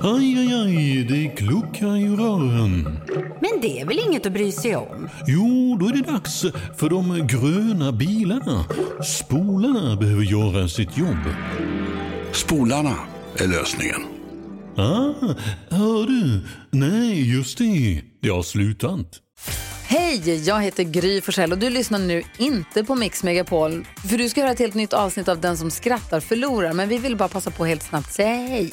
Aj, aj, aj, det kluckar i rören. Men det är väl inget att bry sig om? Jo, då är det dags för de gröna bilarna. Spolarna behöver göra sitt jobb. Spolarna är lösningen. Ah, hör du? Nej, just det. Det har slutat. Hej, jag heter Gry Forssell och du lyssnar nu inte på Mix Megapol. För du ska höra ett helt nytt avsnitt av Den som skrattar förlorar. Men vi vill bara passa på helt snabbt säga hej.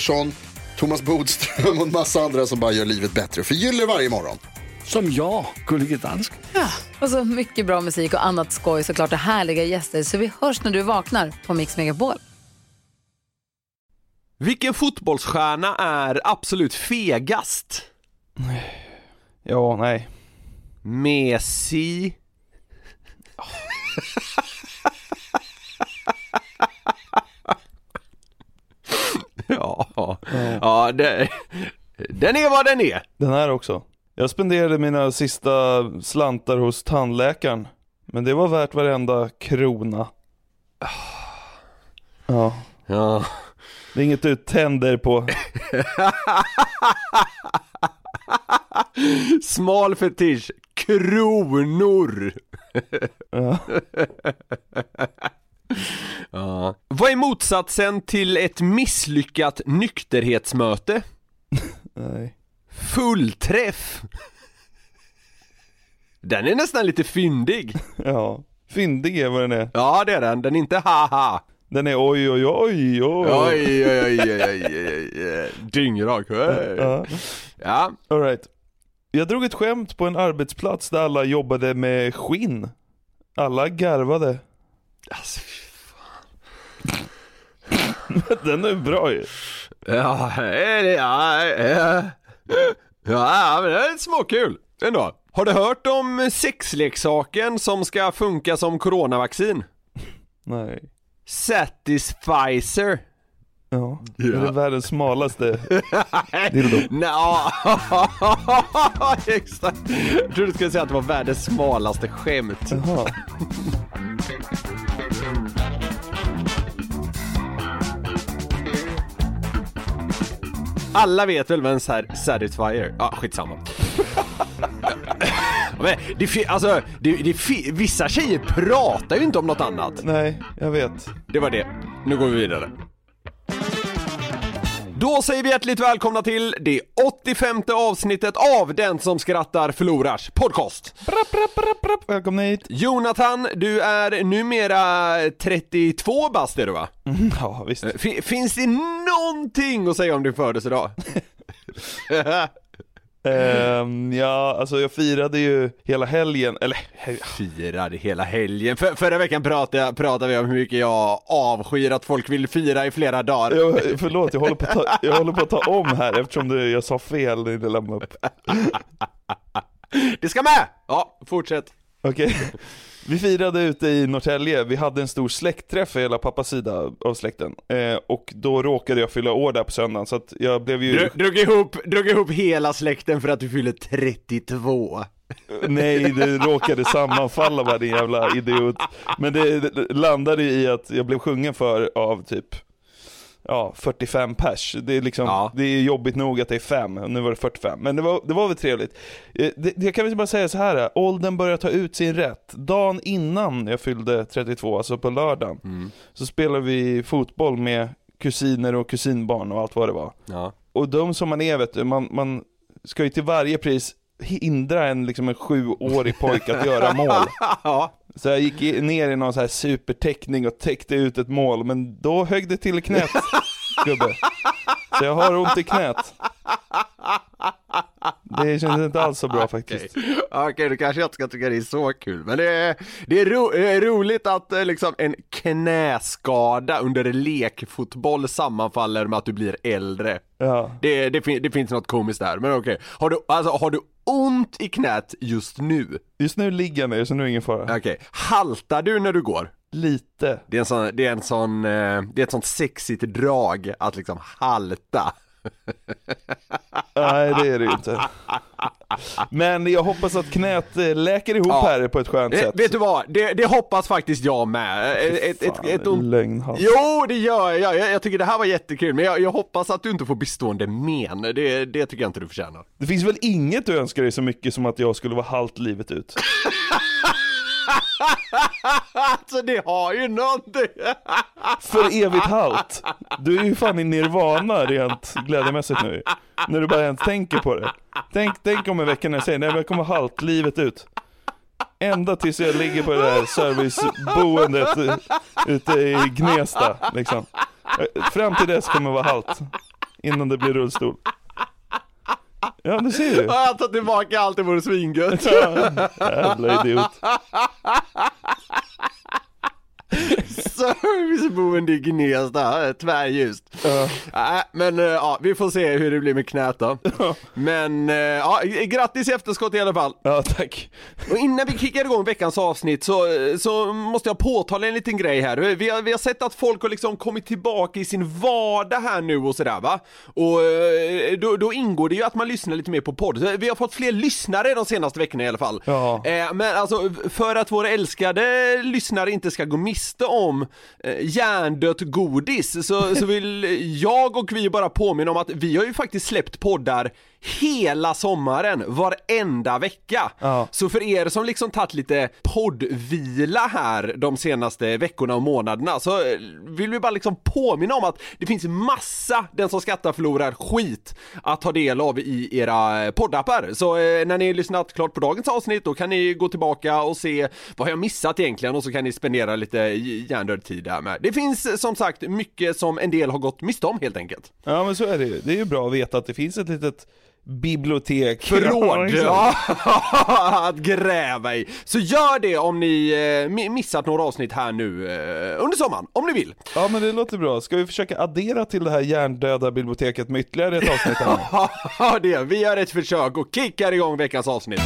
Pettersson, Thomas Bodström och en massa andra som bara gör livet bättre. Förgyller varje morgon. Som jag, Gullige Dansken. Och så mycket bra musik och annat skoj såklart och härliga gäster. Så vi hörs när du vaknar på Mix Megapol. Vilken fotbollsstjärna är absolut fegast? Ja, nej. Messi? ja det, den är vad den är. Den här också. Jag spenderade mina sista slantar hos tandläkaren. Men det var värt varenda krona. Ja, Ja. det är inget du tänder på. Smal fetisch, kronor. Ja. Ja. Vad är motsatsen till ett misslyckat nykterhetsmöte? Nej. Fullträff. Den är nästan lite fyndig. Ja. Fyndig är vad den är. Ja det är den, den är inte haha. Den är oj oj oj oj. Oj oj oj oj oj. Dyngrak. Ja. Ja. All right. Jag drog ett skämt på en arbetsplats där alla jobbade med skinn. Alla garvade. Alltså, fy Den är bra ju. Ja, är det, ja, ja, ja, men det är småkul ändå. Har du hört om sexleksaken som ska funka som coronavaccin? Nej. Satisfizer. Ja. Ja. Det är världens smalaste dildo. Nja, exakt. Jag trodde du skulle säga att det var världens smalaste skämt. Jaha. Alla vet väl vad en sat- satisfier, ja skitsamma. Men det, alltså, det, det, vissa tjejer pratar ju inte om något annat. Nej, jag vet. Det var det. Nu går vi vidare. Då säger vi hjärtligt välkomna till det 85 avsnittet av Den som skrattar förlorars podcast. Brapp, brapp, brapp, brapp. Välkomna hit. Jonathan, du är numera 32 bast är du va? Ja, visst. Fin- finns det någonting att säga om din födelsedag? Ehm, ja, alltså jag firade ju hela helgen, eller Firade hela helgen. För, förra veckan pratade, pratade vi om hur mycket jag avskyr att folk vill fira i flera dagar. jag, förlåt, jag håller, på ta, jag håller på att ta om här eftersom du, jag sa fel när du lämnade upp. Det ska med! Ja, fortsätt. Okej. Vi firade ute i Norrtälje, vi hade en stor släktträff för hela pappas sida av släkten. Eh, och då råkade jag fylla år där på söndagen, så att jag blev ju... Dr- drog, ihop, drog ihop hela släkten för att du fyller 32. Nej, det råkade sammanfalla bara din jävla idiot. Men det landade i att jag blev sjungen för av typ Ja, 45 pers. Det är liksom, Ja. det är jobbigt nog att det är fem, nu var det 45. Men det var, det var väl trevligt. Eh, Det, jag kan väl bara säga så här. åldern börjar ta ut sin rätt. Dagen innan jag fyllde 32, alltså på lördagen, så spelade vi fotboll med kusiner och kusinbarn och allt vad det var. Ja. Och de som man är vet du, man, man ska ju till varje pris hindra en, liksom en sjuårig pojke att göra mål. ja. Så jag gick ner i någon så här supertäckning och täckte ut ett mål, men då högg det till i knät, gubbe. Så jag har ont i knät. Det känns inte alls så bra faktiskt. Okej, okay, då kanske jag inte ska tycka det är så kul. Men det är, det är, ro, det är roligt att eh, liksom en knäskada under lekfotboll sammanfaller med att du blir äldre. Ja. Det, det, fin- det finns något komiskt där, men okej. Har, du, alltså, har du ont i knät just nu? Just nu ligger jag ner så nu är det ingen fara. Okej. Haltar du när du går? Lite. Det är en sån, det är en sån, eh, det är ett sånt sexigt drag att liksom halta. Nej det är det ju inte. Men jag hoppas att knät eh, läker ihop Ja. här på ett skönt Eh, sätt. vet du vad? Det, det hoppas faktiskt jag med. Eh, Ett, ett, ett, lögnhals. Jo, det gör jag. jag. Jag tycker det här var jättekul, men jag, jag hoppas att du inte får bestående men. Det, det tycker jag inte du förtjänar. Det finns väl inget du önskar dig så mycket som att jag skulle vara halt livet ut? alltså det har ju någonting. För evigt halt. Du är ju fan i nirvana rent glädjemässigt nu. När du bara ens tänker på det. Tänk, tänk om en vecka när jag säger nej men jag kommer halt livet ut. Ända tills jag ligger på det där serviceboendet ute i Gnesta liksom. Fram till dess kommer jag vara halt. Innan det blir rullstol. Ja du ser ju. Jag tar tillbaka allt, det vore svingött. Jävla idiot. Serviceboende i Gnesta, tvärljust. Nej, men eh, ja, vi får se hur det blir med knät då. Men eh, ja, grattis i efterskott i alla fall. Ja tack. Och innan vi kickar igång veckans avsnitt så, så måste jag påtala en liten grej här. Vi har, vi har sett att folk har liksom kommit tillbaka i sin vardag här nu och sådär va. Och eh, då, då ingår det ju att man lyssnar lite mer på podd. Vi har fått fler lyssnare de senaste veckorna i alla fall. Ja. Eh, men alltså för att våra älskade lyssnare inte ska gå miste om eh, hjärndött godis så, så vill jag och vi bara påminna om att vi har ju faktiskt släppt poddar hela sommaren, varenda vecka. Ja. Så för er som liksom tagit lite poddvila här de senaste veckorna och månaderna så eh, vill vi bara liksom påminna om att det finns massa Den som skrattar förlorar skit att ta del av i era poddappar. Så eh, när ni lyssnat klart på dagens avsnitt då kan ni gå tillbaka och se vad har jag missat egentligen och så kan ni spendera lite hjärndöd tid där med. Det finns eh, som sagt mycket som en del har gått miste om helt enkelt. Ja men så är det ju. Det är ju bra att veta att det finns ett litet bibliotek. Förråd! Ja, att gräva i. Så gör det om ni eh, mi- missat några avsnitt här nu eh, under sommaren, om ni vill. Ja men det låter bra. Ska vi försöka addera till det här hjärndöda biblioteket med ytterligare ett avsnitt? Ja, det. Vi gör ett försök och kickar igång veckans avsnitt.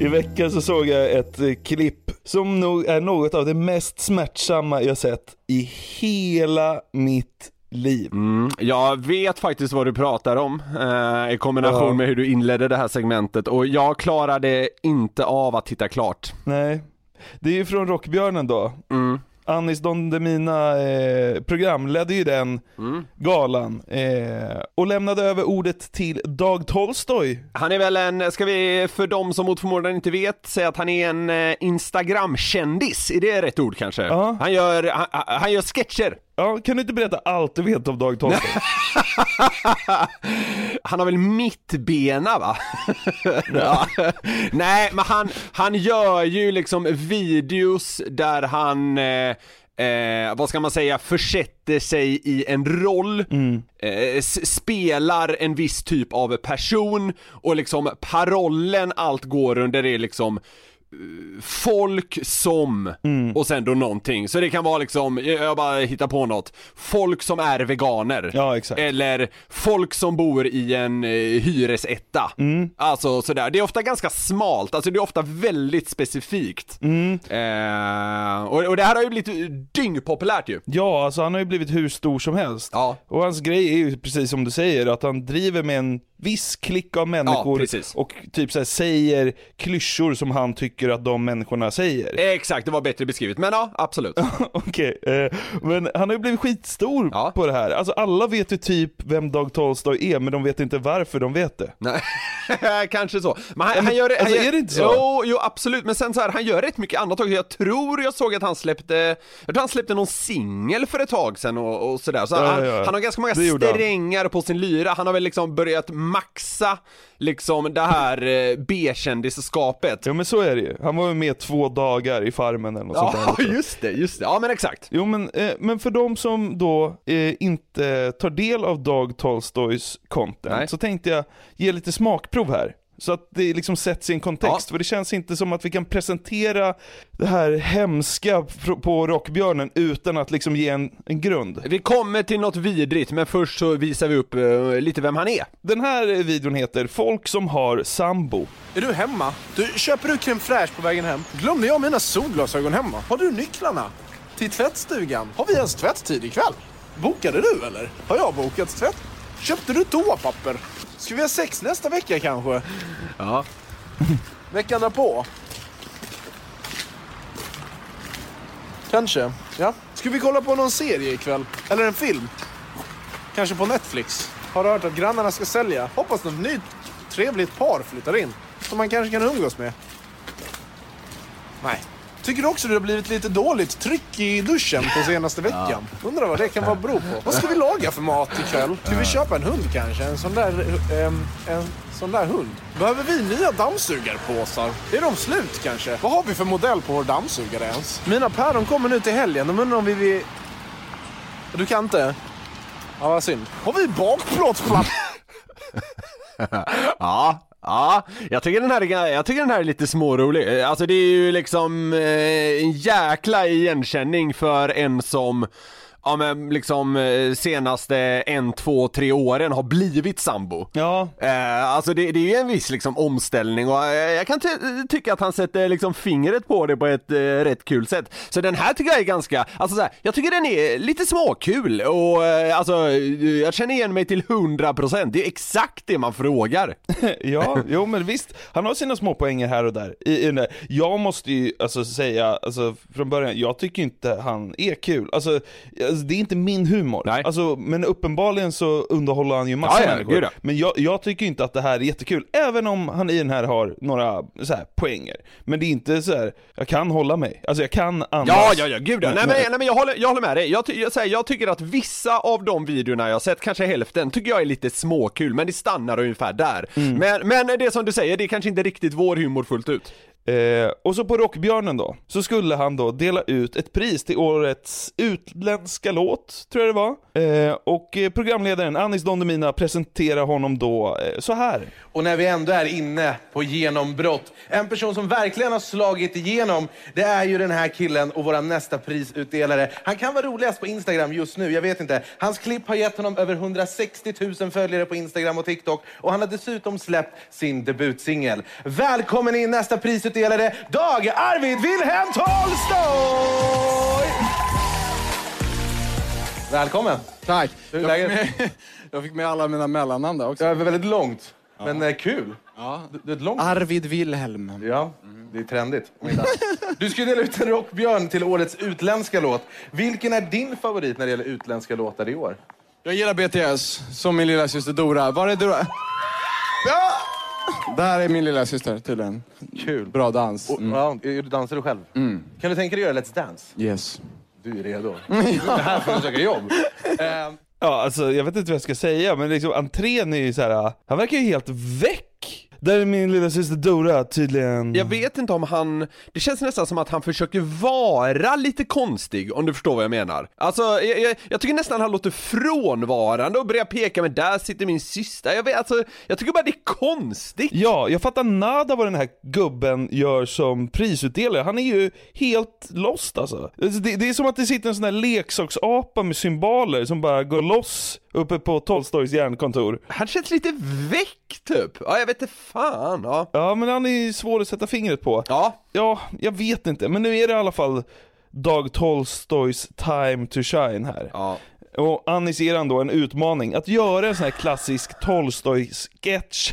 I veckan så såg jag ett eh, klipp som nog är något av det mest smärtsamma jag sett i hela mitt liv. Jag vet faktiskt vad du pratar om eh, i kombination Ja. med hur du inledde det här segmentet och jag klarade inte av att titta klart. Nej, det är ju från Rockbjörnen då. Mm. Anis Don Demina eh, programledde ju den Mm. galan eh, och lämnade över ordet till Dag Tolstoj. Han är väl en, ska vi för de som mot förmodan inte vet, säga att han är en eh, Instagram-kändis, är det rätt ord kanske? Ja. Han gör, han, han gör sketcher Ja, kan du inte berätta allt du vet om Dag Tolstoj? Han har väl mittbena va? ja. Nej, men han, han gör ju liksom videos där han eh, Eh, vad ska man säga, försätter sig i en roll, eh, s- spelar en viss typ av person och liksom parollen allt går under är liksom eh, folk som och sen då någonting. Så det kan vara liksom, jag bara hittar på något, folk som är veganer. Ja, exakt. Eller folk som bor i en eh, hyresetta. Alltså sådär, det är ofta ganska smalt, alltså det är ofta väldigt specifikt. Eh, och, och det här har ju blivit dyngpopulärt ju. Ja, alltså han har ju blivit hur stor som helst. Ja. Och hans grej är ju precis som du säger, att han driver med en viss klick av människor precis. och typ så här, säger klyschor som han tycker att de människorna säger. Exakt, det var bättre beskrivet, men ja, absolut. Okej, eh, men han har ju blivit skitstor Ja. på det här. Alltså alla vet ju typ vem Dag Tolstoj är, men de vet inte varför de vet det. Nej, kanske så. Men han, Men, han gör han alltså, gör, är det inte så? Jo, jo absolut, men sen så här, han gör rätt mycket annat också. Jag tror jag såg att han släppte, jag tror han släppte någon singel för ett tag sedan och, och sådär. Så Ja, han, ja, ja. han har ganska många Det han. strängar på sin lyra. Han har väl liksom börjat maxa liksom det här eh, B-kändisskapet. Ja men så är det ju. Han var ju med två dagar i Farmen eller något sånt Ja, där. just det, just det. Ja men exakt. Jo men, eh, men för de som då eh, inte tar del av Dag Tolstojs content Nej. så tänkte jag ge lite smakprov här. Så att det liksom sätts i en kontext, för det känns inte som att vi kan presentera det här hemska på Rockbjörnen utan att liksom ge en, en grund. Vi kommer till något vidrigt, men först så visar vi upp eh, lite vem han är. Den här videon heter Folk som har sambo. Är du hemma? Du, köper du crème fraîche på vägen hem? Glömde jag mina solglasögon hemma? Har du nycklarna? Till tvättstugan? Har vi ens tvätttid ikväll? Bokade du eller? Har jag bokat tvätt? Köpte du toapapper? Ska vi ha sex nästa vecka kanske? Ja. Veckan därpå? Kanske, ja. Ska vi kolla på någon serie ikväll? Eller en film? Kanske på Netflix? Har hört att grannarna ska sälja. Hoppas något nytt trevligt par flyttar in. Som man kanske kan umgås med. Nej. Tycker du också det har blivit lite dåligt tryck i duschen på senaste veckan? Undrar vad det kan vara bero på. Vad ska vi laga för mat ikväll? Ska vi köpa en hund kanske? En sån där, ehm, en sån där hund. Behöver vi nya dammsugarpåsar? Är de slut kanske? Vad har vi för modell på vår dammsugare ens? Mina päron kommer nu till helgen. De undrar om vi vill... Du kan inte? Ja, vad synd. Har vi bakplåtsplatta? Ja, ja, jag tycker den här, är- jag tycker den här är lite smårolig. Eh, alltså det är ju liksom eh, en jäkla igenkänning för en som Ja men liksom eh, senaste en, två, tre åren har blivit sambo. Ja. Eh, alltså det, det är ju en viss liksom omställning och eh, jag kan ty- tycka att han sätter liksom fingret på det på ett eh, rätt kul sätt. Så den här tycker jag är ganska, alltså så här, jag tycker den är lite småkul och eh, alltså jag känner igen mig till 100% det är exakt det man frågar. ja, jo men visst, han har sina små poänger här och där. I, i. Jag måste ju alltså säga, alltså från början, jag tycker inte han är kul. Alltså, alltså det är inte min humor. Nej. Alltså, men uppenbarligen så underhåller han ju massa Ja, ja, människor. Men jag, jag tycker inte att det här är jättekul, även om han i den här har några så här, poänger. Men det är inte så här, jag kan hålla mig. Alltså jag kan andas. Ja, ja, ja, gud ja. Nej Men- nej, men jag, håller, jag håller med dig. Jag, jag, säger, jag tycker att vissa av de videorna jag har sett, kanske hälften, tycker jag är lite småkul, men det stannar ungefär där. Mm. Men, men det som du säger, det är kanske inte riktigt vår humor fullt ut. Eh, och så på Rockbjörnen då, så skulle han då dela ut ett pris till årets utländska låt, tror jag det var. Eh, och eh, programledaren Anis Don Demina presenterar honom då eh, så här. Och när vi ändå är inne på genombrott. En person som verkligen har slagit igenom, det är ju den här killen och vår nästa prisutdelare. Han kan vara roligast på Instagram just nu, jag vet inte. Hans klipp har gett honom över 160 000 följare på Instagram och TikTok. Och han har dessutom släppt sin debutsingel. Välkommen in nästa prisutdelare, Dag Arvid Wilhelm Tolstoj! Välkommen! Tack. Hur är Jag läget? fick, med, jag fick med alla mina mellannamn där också. Det var väldigt långt, men eh, kul. Ja. Du, du är ett långt Arvid Wilhelm. Ja, det är trendigt. Du ska dela ut en rockbjörn till årets utländska låt. Vilken är din favorit när det gäller utländska låtar i år? Jag gillar BTS, som min lilla syster Dora. Var är Dora? Ja! Det här är min lilla syster tydligen. Kul. Bra dans. Och, ja, du dansar du själv? Mm. Kan du tänka dig göra Let's Dance? Yes. Du är redo. Du är här för att söka jobb. Eh, Ja, alltså jag vet inte vad jag ska säga, men liksom entrén är ju så här. han verkar ju helt väck. Där är min lilla syster Dora tydligen. Jag vet inte om han, det känns nästan som att han försöker vara lite konstig, om du förstår vad jag menar. Alltså, jag, jag, jag tycker nästan han låter frånvarande och börjar peka med där sitter min syster. Jag vet, alltså, jag tycker bara det är konstigt. Ja, jag fattar nada vad den här gubben gör som prisutdelare. Han är ju helt lost alltså. Det, det är som att det sitter en sån här leksaksapa med symboler som bara går loss uppe på Tolstojs järnkontor. Han känns lite väck typ. Ja, jag vet inte fan. Ja. Ja, men han är svår att sätta fingret på. Ja. Ja, jag vet inte, men nu är det i alla fall Dag Tolstojs time to shine här. Ja. Och Anis ger han då en utmaning att göra en sån här klassisk Tolstoj-sketch.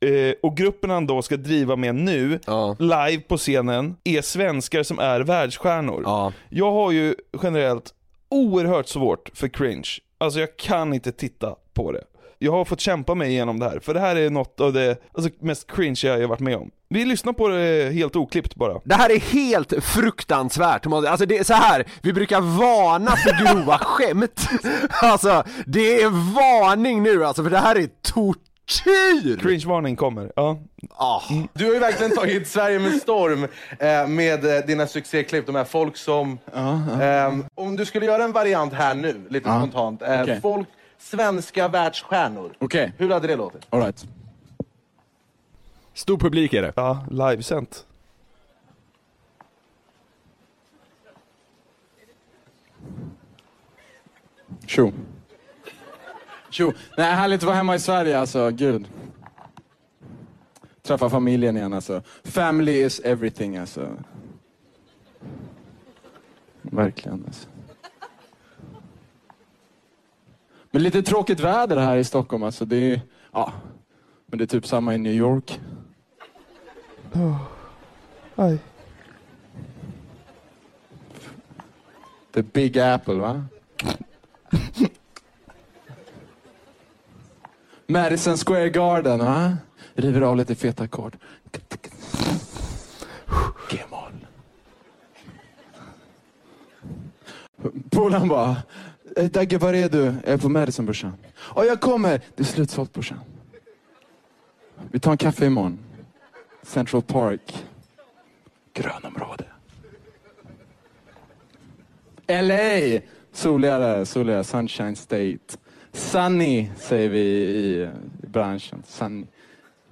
eh, och gruppen han då ska driva med nu, Ja. live på scenen, är svenskar som är världsstjärnor. Ja. Jag har ju generellt oerhört svårt för cringe. Alltså jag kan inte titta på det. Jag har fått kämpa mig igenom det här, för det här är något av det alltså, mest cringe jag har varit med om. Vi lyssnar på det helt oklippt bara. Det här är helt fruktansvärt, alltså det är så här. vi brukar varna för grova skämt. Alltså, det är varning nu alltså, för det här är tortyr! Cringe-varning kommer. Ja. Ah. Du har ju verkligen tagit Sverige med storm eh, med eh, dina succéklipp. De här folk som... Eh, om du skulle göra en variant här nu, lite spontant. Eh, Okej. Folk, svenska världsstjärnor. Okej. Hur hade det låtit? All right. Stor publik är det. Ja, livesänt. Tjo. Tjo. Nej, härligt att vara hemma i Sverige alltså, gud. Träffa familjen igen alltså. Family is everything alltså. Verkligen alltså. Men lite tråkigt väder här i Stockholm alltså. Det är, ja, men det är typ samma i New York. Aj. The Big Apple va? Madison Square Garden va? River av lite feta ackord. G-moll. Polaren bara, "Eh, Eh, Dagge var är du? Jag är på Madison brorsan. Ja jag kommer, det är slutsålt brorsan. Vi tar en kaffe imorgon. Central Park. Grönområde. LA! Soligare, soligare. Sunshine State. Sunny säger vi i, branschen. Sunny.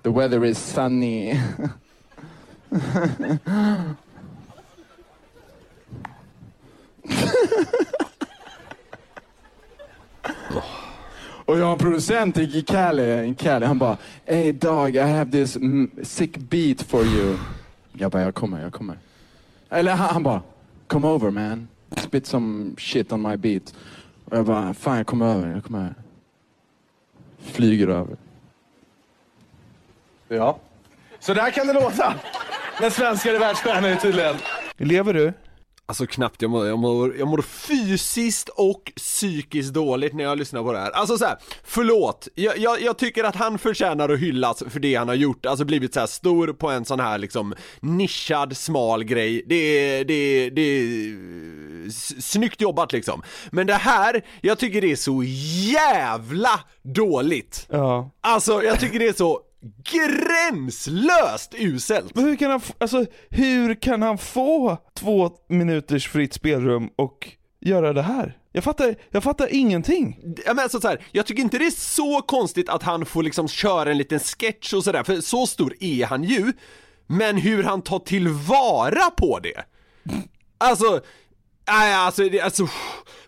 The weather is sunny. Och jag har en producent i Cali, i Cali. Han bara, Hey dog, I have this mm, sick beat for you. Jag bara, jag kommer, jag kommer. Eller han, han bara, come over man. Spit some shit on my beat. Och jag bara, fan jag kommer över, jag kommer över. Flyger över. Ja. Så där kan det låta. När svenskar är världsstjärnor tydligen. Lever du? Alltså knappt, jag mår, jag, mår, jag mår fysiskt och psykiskt dåligt när jag lyssnar på det här. Alltså så här, förlåt, jag, jag, jag tycker att han förtjänar att hyllas för det han har gjort, alltså blivit så här stor på en sån här liksom nischad, smal grej. Det är, det är, det är snyggt jobbat liksom. Men det här, jag tycker det är så jävla dåligt. Ja. Alltså jag tycker det är så gränslöst uselt. Men hur kan han, alltså, hur kan han få två minuters fritt spelrum och göra det här? Jag fattar, jag fattar ingenting. Ja, men alltså så här, jag tycker inte det är så konstigt att han får liksom köra en liten sketch och sådär, för så stor är han ju. Men hur han tar tillvara på det. Alltså, nej alltså, det, alltså,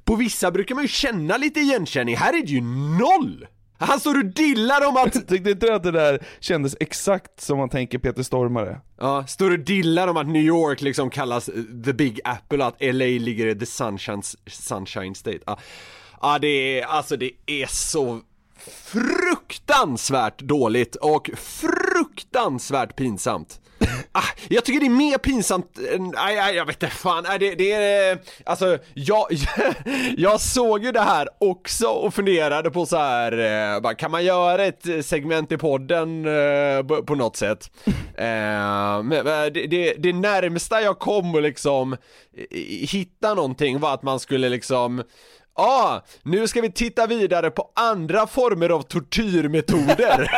på vissa brukar man ju känna lite igenkänning, här är det ju noll! Han står och dillar om att... Tyckte inte du att det där kändes exakt som man tänker Peter Stormare? Ja, står och dillar om att New York liksom kallas eh, the big apple, att LA ligger i the sunshine, sunshine state. Ja, ja det är, alltså det är så fruktansvärt dåligt och fruktansvärt pinsamt. Ah, jag tycker det är mer pinsamt nej, nej jag vet inte fan, nej, det, det är, eh, alltså jag, jag såg ju det här också och funderade på så här, eh, bara, kan man göra ett segment i podden eh, på, på något sätt? Eh, men det, det, det närmsta jag kom att liksom eh, hitta någonting var att man skulle liksom ah, nu ska vi titta vidare på andra former av tortyrmetoder.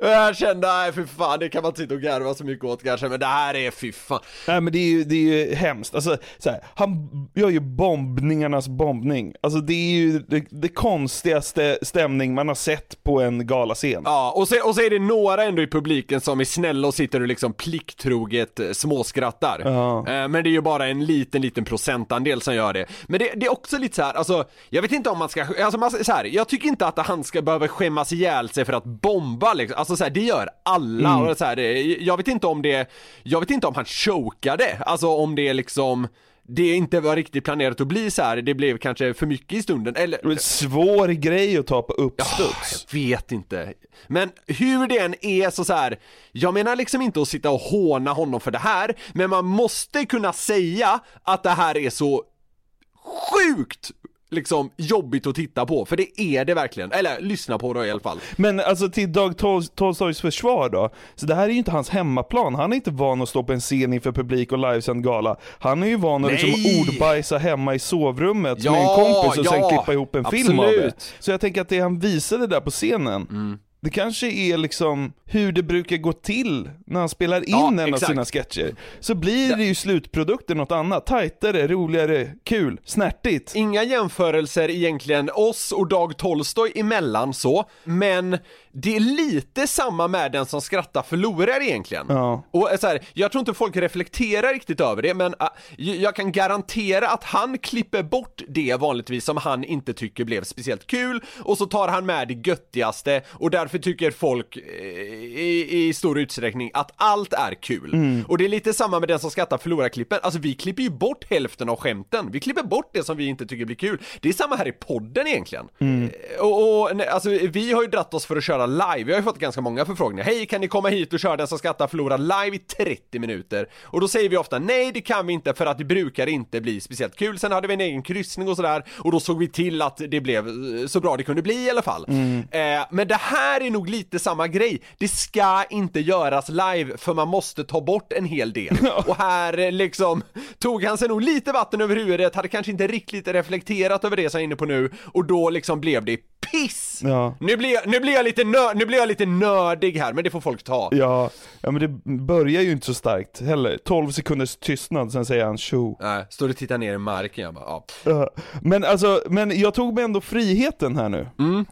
Och jag kände, nej fy fan, det kan man sitta och garva så mycket åt kanske, men det här är fy fan. Nej men det är ju, det är ju hemskt, alltså så här, han gör ju bombningarnas bombning. Alltså det är ju det, det konstigaste stämning man har sett på en galascen. Ja, och så, och så är det några ändå i publiken som är snälla och sitter och liksom plikttroget eh, småskrattar. Ja. Eh, Men det är ju bara en liten, liten procentandel som gör det. Men det, det är också lite så här, alltså, jag vet inte om man ska, alltså man, så här, jag tycker inte att han ska behöva skämmas ihjäl sig för att bomba liksom. Alltså så här, det gör alla Mm. och så här, jag vet inte om det, jag vet inte om han chokade, alltså om det liksom det inte var riktigt planerat att bli så här. det blev kanske för mycket i stunden, eller? Det är en svår grej att ta på uppstuds. Jag vet inte. Men hur det än är så, så här, jag menar liksom inte att sitta och håna honom för det här, men man måste kunna säga att det här är så sjukt liksom jobbigt att titta på, för det är det verkligen. Eller lyssna på då i alla fall. Men alltså till Dag Tol- Tolstojs försvar då, så det här är ju inte hans hemmaplan, han är inte van att stå på en scen inför publik och livesänd gala. Han är ju van att liksom ordbajsa hemma i sovrummet Ja, med en kompis och sen ja, klippa ihop en film av det. absolut. Så jag tänker att det han visade där på scenen, det kanske är liksom hur det brukar gå till när han spelar in Ja, en av exakt. sina sketcher. Så blir det ju slutprodukten något annat, tajtare, roligare, kul, snärtigt. Inga jämförelser egentligen oss och Dag Tolstoj emellan så, men det är lite samma med den som skrattar förlorar egentligen. Ja. Och så här, jag tror inte folk reflekterar riktigt över det, men äh, jag kan garantera att han klipper bort det vanligtvis som han inte tycker blev speciellt kul, och så tar han med det göttigaste, och därför tycker folk eh, i, i stor utsträckning att allt är kul. Mm. Och det är lite samma med den som skrattar förlorar klippen, alltså vi klipper ju bort hälften av skämten, vi klipper bort det som vi inte tycker blir kul. Det är samma här i podden egentligen. Mm. Och, och nej, alltså, vi har ju dratt oss för att köra live, vi har ju fått ganska många förfrågningar. Hej, kan ni komma hit och köra den som skrattar förlorar live i 30 minuter? Och då säger vi ofta nej, det kan vi inte för att det brukar inte bli speciellt kul. Sen hade vi en egen kryssning och sådär och då såg vi till att det blev eh, så bra det kunde bli i alla fall. Eh, men det här är nog lite samma grej. Det ska inte göras live för man måste ta bort en hel del. Och här eh, liksom tog han sig nog lite vatten över huvudet, hade kanske inte riktigt reflekterat över det som jag är inne på nu och då liksom blev det piss! Ja. Nu blir jag, nu blir jag lite nö, nu blir jag lite nördig här, men det får folk ta. Ja, ja men det börjar ju inte så starkt heller. 12 sekunders tystnad, sen säger han tjo. Nej, står och tittar ner i marken, jag bara, ja. Men alltså, men jag tog mig ändå friheten här nu.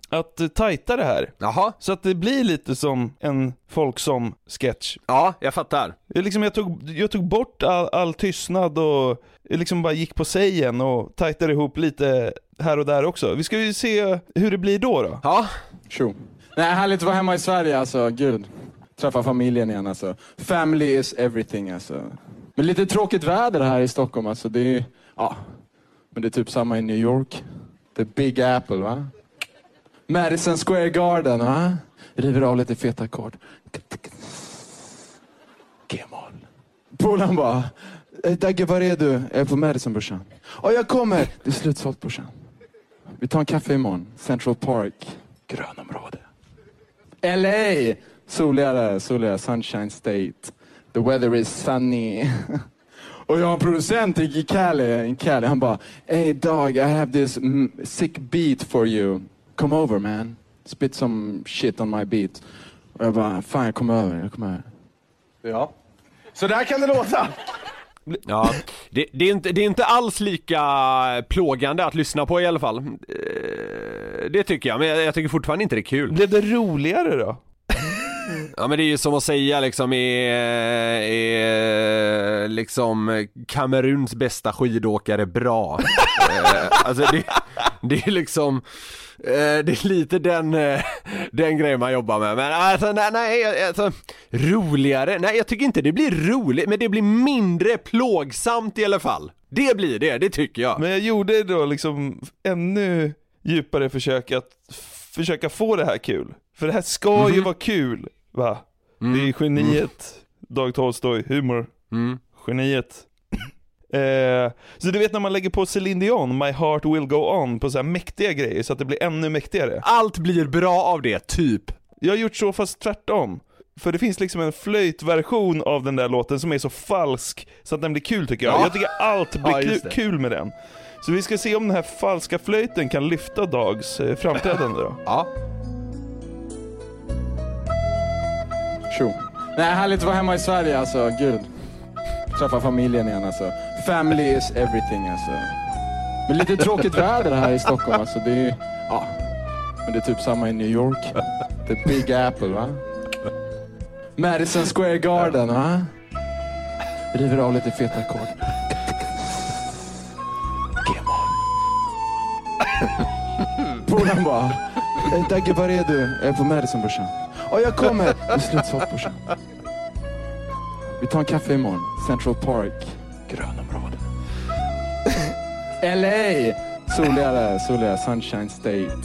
Att uh, tajta det här. Jaha. Så att det blir lite som en folksom-sketch. Ja, jag fattar. Jag, liksom, jag, tog, jag tog bort all, all tystnad och liksom bara gick på sägen och tajtade ihop lite här och där också. Vi ska ju se hur det blir då då. Ja. Tjo. Nej, härligt att vara hemma i Sverige alltså. Gud. Träffa familjen igen alltså. Family is everything alltså. Men lite tråkigt väder här i Stockholm alltså. Det är, ja. Men det är typ samma i New York. The Big Apple va? Madison Square Garden va? River av lite feta ackord. G-moll. Polaren bara, Dagge var är du? Jag är på Madison brorsan. Ja, jag kommer. Det är slutsålt brorsan. Vi tar en kaffe imorgon. Central Park. Grönområde. LA! Soligare, soligare. Sunshine State. The weather is sunny. Och jag har en producent i Cali, i Cali. Han bara, Hey dog, I have this mm, sick beat for you. Come over man. Spit some shit on my beat. Och jag bara, fan jag kommer över, jag kommer över. Ja. Så där kan det låta. Ja, det, det, är inte, det är inte alls lika plågande att lyssna på i alla fall. Eh, Det tycker jag, men jag, jag tycker fortfarande inte det är kul. Blev det roligare då? Ja men det är ju som att säga liksom är, är liksom Kameruns bästa skidåkare bra. Eh, alltså det, det är liksom det är lite den, eh, den grejen man jobbar med, men alltså nej, nej alltså, roligare, nej jag tycker inte det blir roligt, men det blir mindre plågsamt i alla fall. Det blir det, det tycker jag. Men jag gjorde då liksom ännu djupare försök att försöka få det här kul. För det här ska ju Mhm. vara kul, va? Mm. Det är geniet, Dag Tolstoj, humor, Mm. geniet. Eh, så du vet när man lägger på Celine Dion, My Heart Will Go On, på så här mäktiga grejer så att det blir ännu mäktigare. Allt blir bra av det, typ. Jag har gjort så fast tvärtom. För det finns liksom en flöjtversion av den där låten som är så falsk så att den blir kul tycker jag. Ja. Jag tycker allt blir Ja, kul med den. Så vi ska se om den här falska flöjten kan lyfta Dags eh, framträdande då. Ja. Tjo. Nej, härligt att vara hemma i Sverige alltså. Gud. Träffa familjen igen alltså. Family is everything alltså. Men lite tråkigt väder här i Stockholm alltså. Det är, ja. Men det är typ samma i New York. The Big Apple va? Madison Square Garden va? River av lite feta ackord. Polaren bara, Dagge var är du? Jag är på Madison brorsan. Ja, jag kommer. Det är slutsålt brorsan. Vi tar en kaffe imorgon. Central Park. Grönområde. LA! Soligare, soligare. Sunshine State.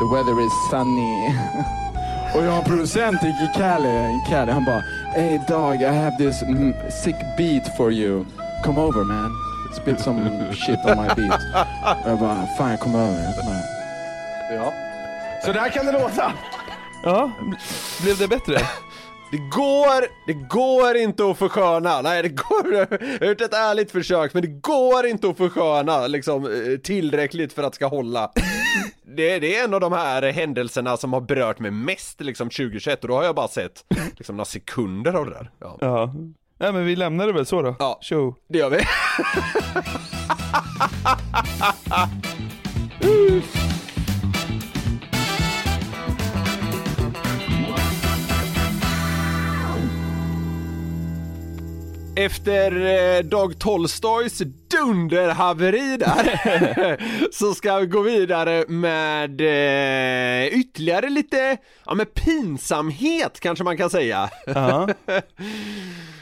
The weather is sunny. Och jag har en producent i Cali, i Cali. Han bara, Hey dog, I have this mm, sick beat for you. Come over man. Spit some shit on my beat. Och jag bara, fan jag kommer över. Jag kommer över. Ja. Så där kan det låta. Ja, blev det bättre? Det går, det går inte att försköna, nej det går, jag har gjort ett ärligt försök men det går inte att försköna liksom eh, tillräckligt för att det ska hålla. Det, det är en av de här händelserna som har berört mig mest liksom 2021 och då har jag bara sett liksom några sekunder av det där. Ja, Ja. Nej men vi lämnar det väl så då? Ja. Tjo. det gör vi. Efter eh, Dag Tolstojs dunderhaveri där så ska vi gå vidare med eh, ytterligare lite, ja men pinsamhet kanske man kan säga. Ja.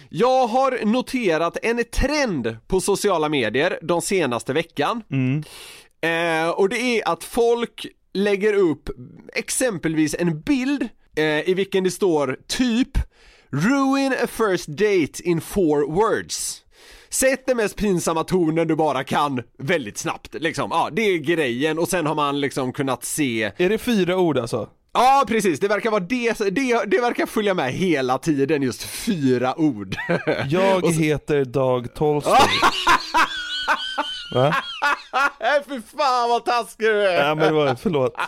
Jag har noterat en trend på sociala medier de senaste veckan. Eh, och det är att folk lägger upp exempelvis en bild eh, i vilken det står typ Ruin a first date in four words. Sätt den mest pinsamma tonen du bara kan väldigt snabbt liksom. Ja, det är grejen och sen har man liksom kunnat se Är det fyra ord alltså? Ja precis, det verkar vara det, det, det verkar följa med hela tiden just fyra ord. Jag heter Dag Tolstoy. Va? Nej fy fan vad taskig du är! Nej men det var, förlåt.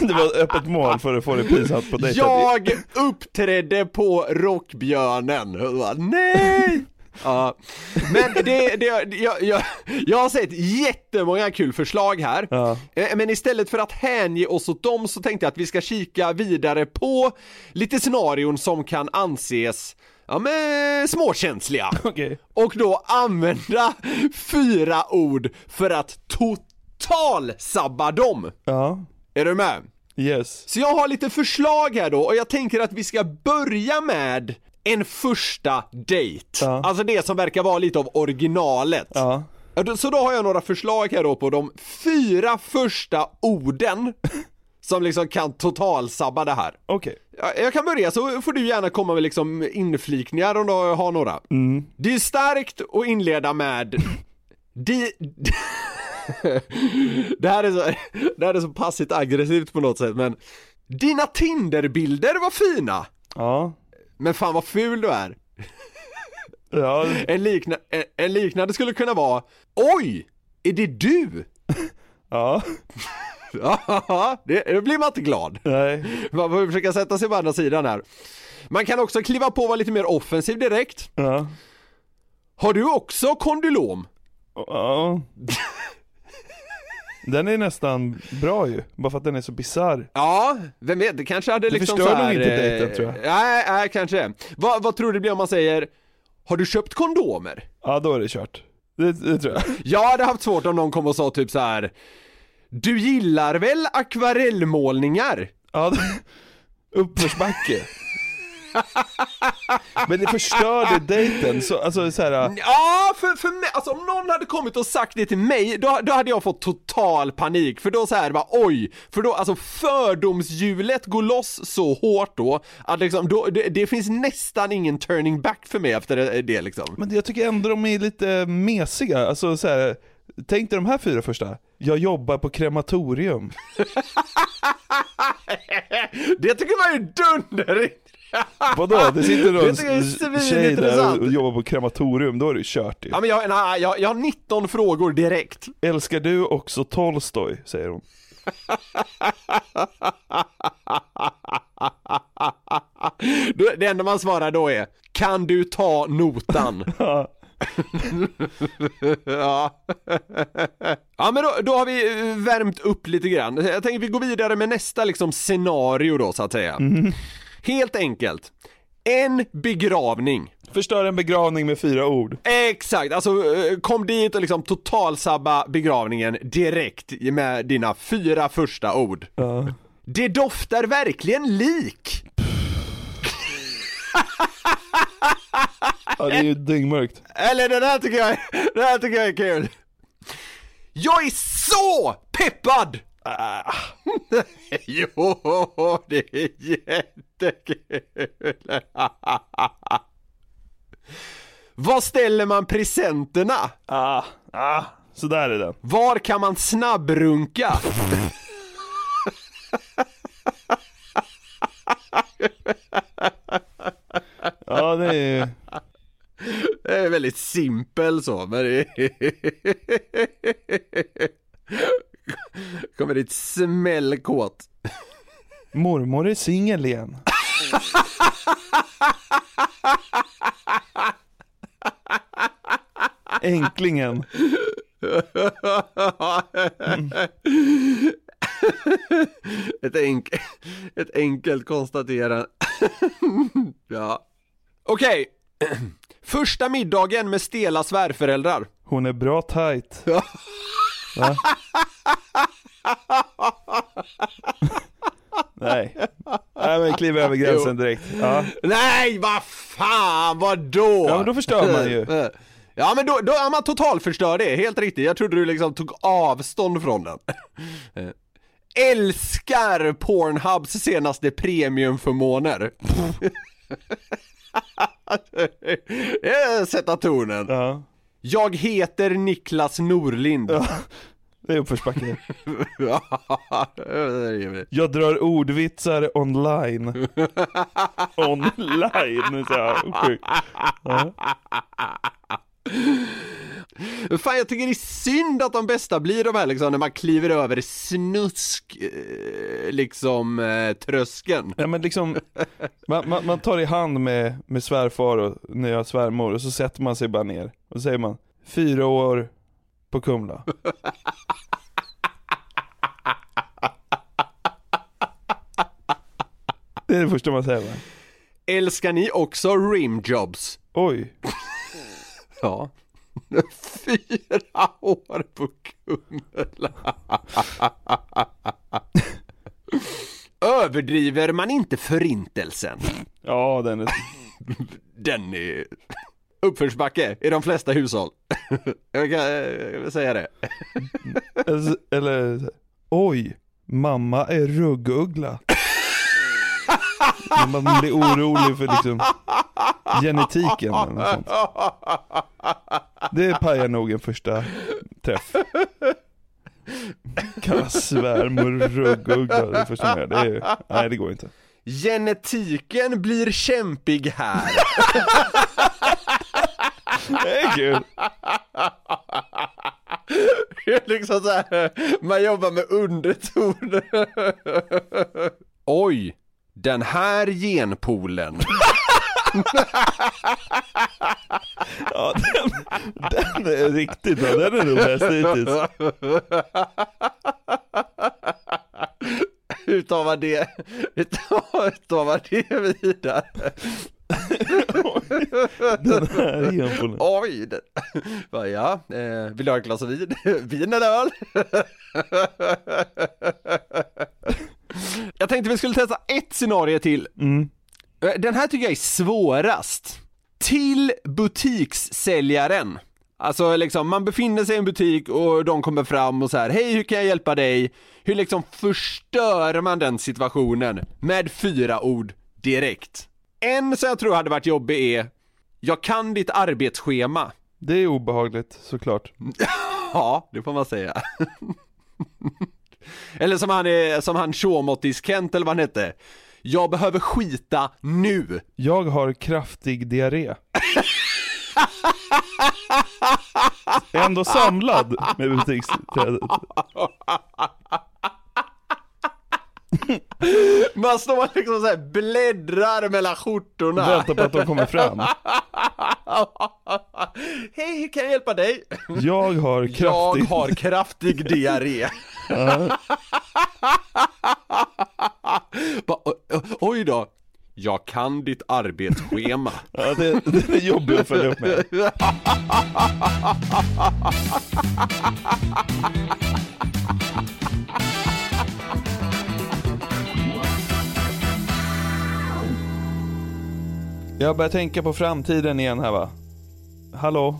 Det var öppet mål för att få det pinsamt på dejten. Jag uppträdde på Rockbjörnen, bara, nej! Ja, men det, det, jag, jag, jag har sett jättemånga kul förslag här, Ja. Eh, men istället för att hänge oss åt dem så tänkte jag att vi ska kika vidare på lite scenarion som kan anses, ja men småkänsliga. Okej. Och då använda fyra ord för att totalsabba dem. Ja. Är du med? Yes. Så jag har lite förslag här då och jag tänker att vi ska börja med en första dejt. Ja. Alltså det som verkar vara lite av originalet. Ja. Så då har jag några förslag här då på de fyra första orden som liksom kan totalsabba det här. Okej. Ja, Jag kan börja så får du gärna komma med liksom inflikningar om du har några. Det är starkt att inleda med di... det, här är så, det här är så passivt aggressivt på något sätt men Dina Tinderbilder var fina! Ja. Men fan vad ful du är! Ja. En, likna, en, en liknande skulle kunna vara Oj! Är det du? Ja. Ja, det, det blir man inte glad. Nej. Man får försöka sätta sig på andra sidan här. Man kan också kliva på och vara lite mer offensiv direkt. Ja. Har du också kondylom? Ja. Den är nästan bra ju, bara för att den är så bisarr. Ja, vem vet, det kanske hade Det liksom förstör nog inte eh, dejten, tror jag. Nej, nej kanske. Vad, vad tror du det blir om man säger Har du köpt kondomer? Ja, då är det kört. Det, det tror jag. Jag hade haft svårt om någon kom och sa typ så här. Du gillar väl akvarellmålningar? Ja, uppförsbacke. Men det förstörde dejten, så, alltså så här, Ja, för, för mig, alltså om någon hade kommit och sagt det till mig, då, då hade jag fått total panik, för då så här bara oj, för då alltså fördomshjulet går loss så hårt då, att liksom, då, det, det finns nästan ingen turning back för mig efter det, det liksom. Men jag tycker ändå de är lite mesiga, alltså så här, tänk dig de här fyra första. Jag jobbar på krematorium. Det tycker man är dunder Vadå? Det sitter någon tjej där och jobbar på krematorium, då är det kört ju. Ja men jag, nej, jag, jag har 19 frågor direkt. Älskar du också Tolstoj? säger hon. Det enda man svarar då är Kan du ta notan? Ja. ja. men då, då har vi eh, värmt upp lite grann. Jag tänker vi går vidare med nästa liksom scenario då så att säga. Helt enkelt. En begravning. Förstör en begravning med fyra ord. Exakt, alltså eh, kom dit och liksom totalsabba begravningen direkt med dina fyra första ord. Ja. Det doftar verkligen lik! Ja, det är ju dyngmörkt. Eller det där tycker jag, det där tycker jag är kul. Jag är så peppad! Ah. jo, det är jättekul. Var ställer man presenterna? Ah, ah, så där är den. Var kan man snabbrunka? Ja, det är Det är väldigt simpel så, men det Kommer dit smällkåt. Mormor är singel igen. Änklingen. ett, enk ett enkelt konstaterande. ja. Okej. Första middagen med stela svärföräldrar. Hon är bra tight. Va? Nej. Nej men kliv över gränsen direkt. Ja. Nej, vad fan, vadå? Ja men då förstör man ju. Ja men då, då är man totalförstör det, helt riktigt. Jag trodde du liksom tog avstånd från den. Älskar Pornhubs senaste premiumförmåner. Eh, Sätta tonen. Ja. Jag heter Niklas Norlind. Det är uppförsbacke. Ja, det är det. Jag drar ordvitsar online. online, jag sjukt. Ja. Fan jag tycker det är synd att de bästa blir de här liksom när man kliver över snusk eh, liksom eh, tröskeln. Ja men liksom, man, man, man tar i hand med, med svärfar och nya svärmor och så sätter man sig bara ner och så säger man Fyra år på Kumla. Det är det första man säger va? Älskar ni också rimjobs? Oj. Ja. Fyra år på Kumla. Överdriver man inte förintelsen? Ja den är... Den är uppförsbacke i de flesta hushåll. Jag kan eh, säga det. Eller, oj, mamma är rugguggla. Man blir orolig för liksom genetiken eller något sånt. Det pajar nog en första träff. Kalla svärmor rugguggla det första man gör. Det är, nej det går inte. Genetiken blir kämpig här. Det är kul. Det är liksom så här, man jobbar med undertoner. Oj, den här genpoolen. Ja, den, den är riktigt bra. Den är nog bäst hittills. Hur tar man det, hur tar, tar man det vidare? Den här genpoolen. Oj! Va, ja, eh, vill du ha ett glas vin? Vin eller öl? Jag tänkte vi skulle testa ett scenario till. Mm. Eh, Den här tycker jag är svårast. Till butikssäljaren. Alltså liksom, man befinner sig i en butik och de kommer fram och så här, hej hur kan jag hjälpa dig? Hur liksom förstör man den situationen med fyra ord direkt? En som jag tror hade varit jobbig är, jag kan ditt arbetsschema. Det är obehagligt såklart. Ja, det får man säga. eller som han är, som han Tjåmåttis-Kent eller vad han hette. Jag behöver skita nu. Jag har kraftig diarré. Ändå samlad med butiksträdet. Man står liksom så här bläddrar mellan skjortorna. Väntar på att de kommer fram. Hej, hur kan jag hjälpa dig? Jag har Jag kraftig... har kraftig diarré. Bara, Oj då. Jag kan ditt arbetsschema. Ja, det, det är jobbigt att följa upp med. Jag börjar tänka på framtiden igen här va. Hallå?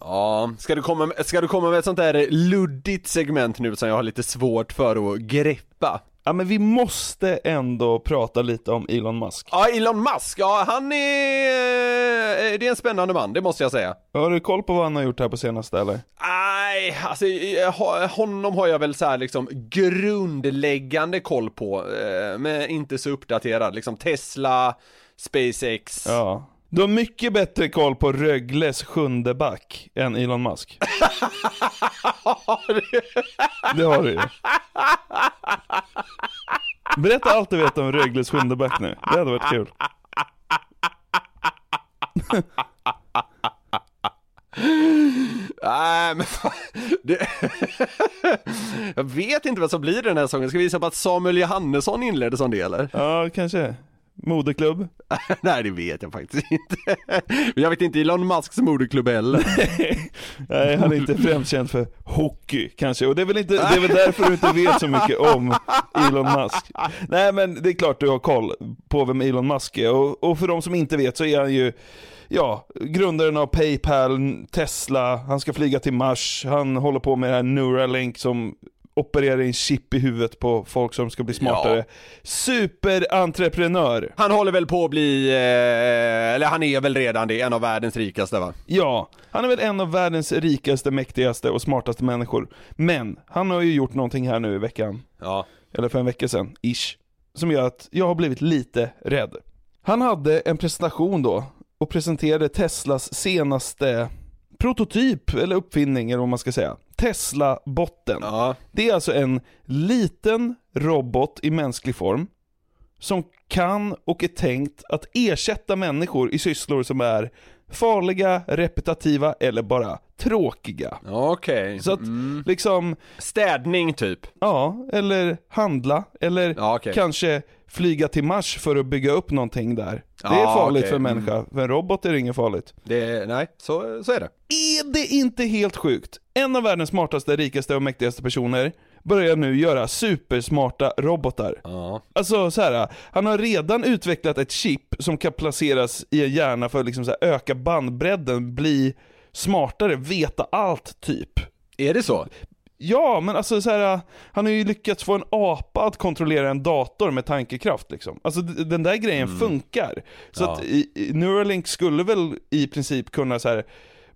Ja, ska du, komma med, ska du komma med ett sånt där luddigt segment nu som jag har lite svårt för att greppa? Ja men vi måste ändå prata lite om Elon Musk. Ja, Elon Musk, ja han är... eh, Det är en spännande man, det måste jag säga. Har du koll på vad han har gjort här på senaste eller? Nej, alltså honom har jag väl så här liksom grundläggande koll på, eh, men inte så uppdaterad. Liksom Tesla, SpaceX. Ja. Du har mycket bättre koll på Rögles sjunde back än Elon Musk. Det har du ju. Berätta allt du vet om Rögles sjunde back nu. Det hade varit kul. Nej men fan, det... Jag vet inte vad som blir den här säsongen, ska vi visa på att Samuel Johannesson inledde som det eller? Ja, kanske. Moderklubb? Nej det vet jag faktiskt inte. Jag vet inte Elon Musks moderklubb heller. Nej, han är inte främst känd för hockey kanske. Och det är väl, inte, det är väl därför du inte vet så mycket om Elon Musk. Nej men det är klart du har koll på vem Elon Musk är. Och, och för de som inte vet så är han ju Ja, grundaren av Paypal, Tesla, han ska flyga till Mars, han håller på med det här Neuralink som opererar in chip i huvudet på folk som ska bli smartare. Superentreprenör! Han håller väl på att bli, eh, eller han är väl redan det, en av världens rikaste va? Ja, han är väl en av världens rikaste, mäktigaste och smartaste människor. Men, han har ju gjort någonting här nu i veckan. Ja. Eller för en vecka sedan, ish. Som gör att jag har blivit lite rädd. Han hade en presentation då och presenterade Teslas senaste prototyp, eller uppfinning eller vad man ska säga. Tesla-botten. Det är alltså en liten robot i mänsklig form som kan och är tänkt att ersätta människor i sysslor som är farliga, repetitiva eller bara tråkiga. Okej. Så att liksom... Städning typ? Ja, eller handla, eller Ja, okej. kanske flyga till Mars för att bygga upp någonting där. Det är Ja, farligt okej. för en människa, för en robot är det inget farligt. Det, nej, så, så är det. Är det inte helt sjukt? En av världens smartaste, rikaste och mäktigaste personer börjar nu göra supersmarta robotar. Ja. Alltså så här, han har redan utvecklat ett chip som kan placeras i en hjärna för att liksom öka bandbredden, bli smartare, veta allt typ. Är det så? Ja, men alltså så här, han har ju lyckats få en apa att kontrollera en dator med tankekraft liksom. Alltså den där grejen funkar. Så Ja. att Neuralink skulle väl i princip kunna så här.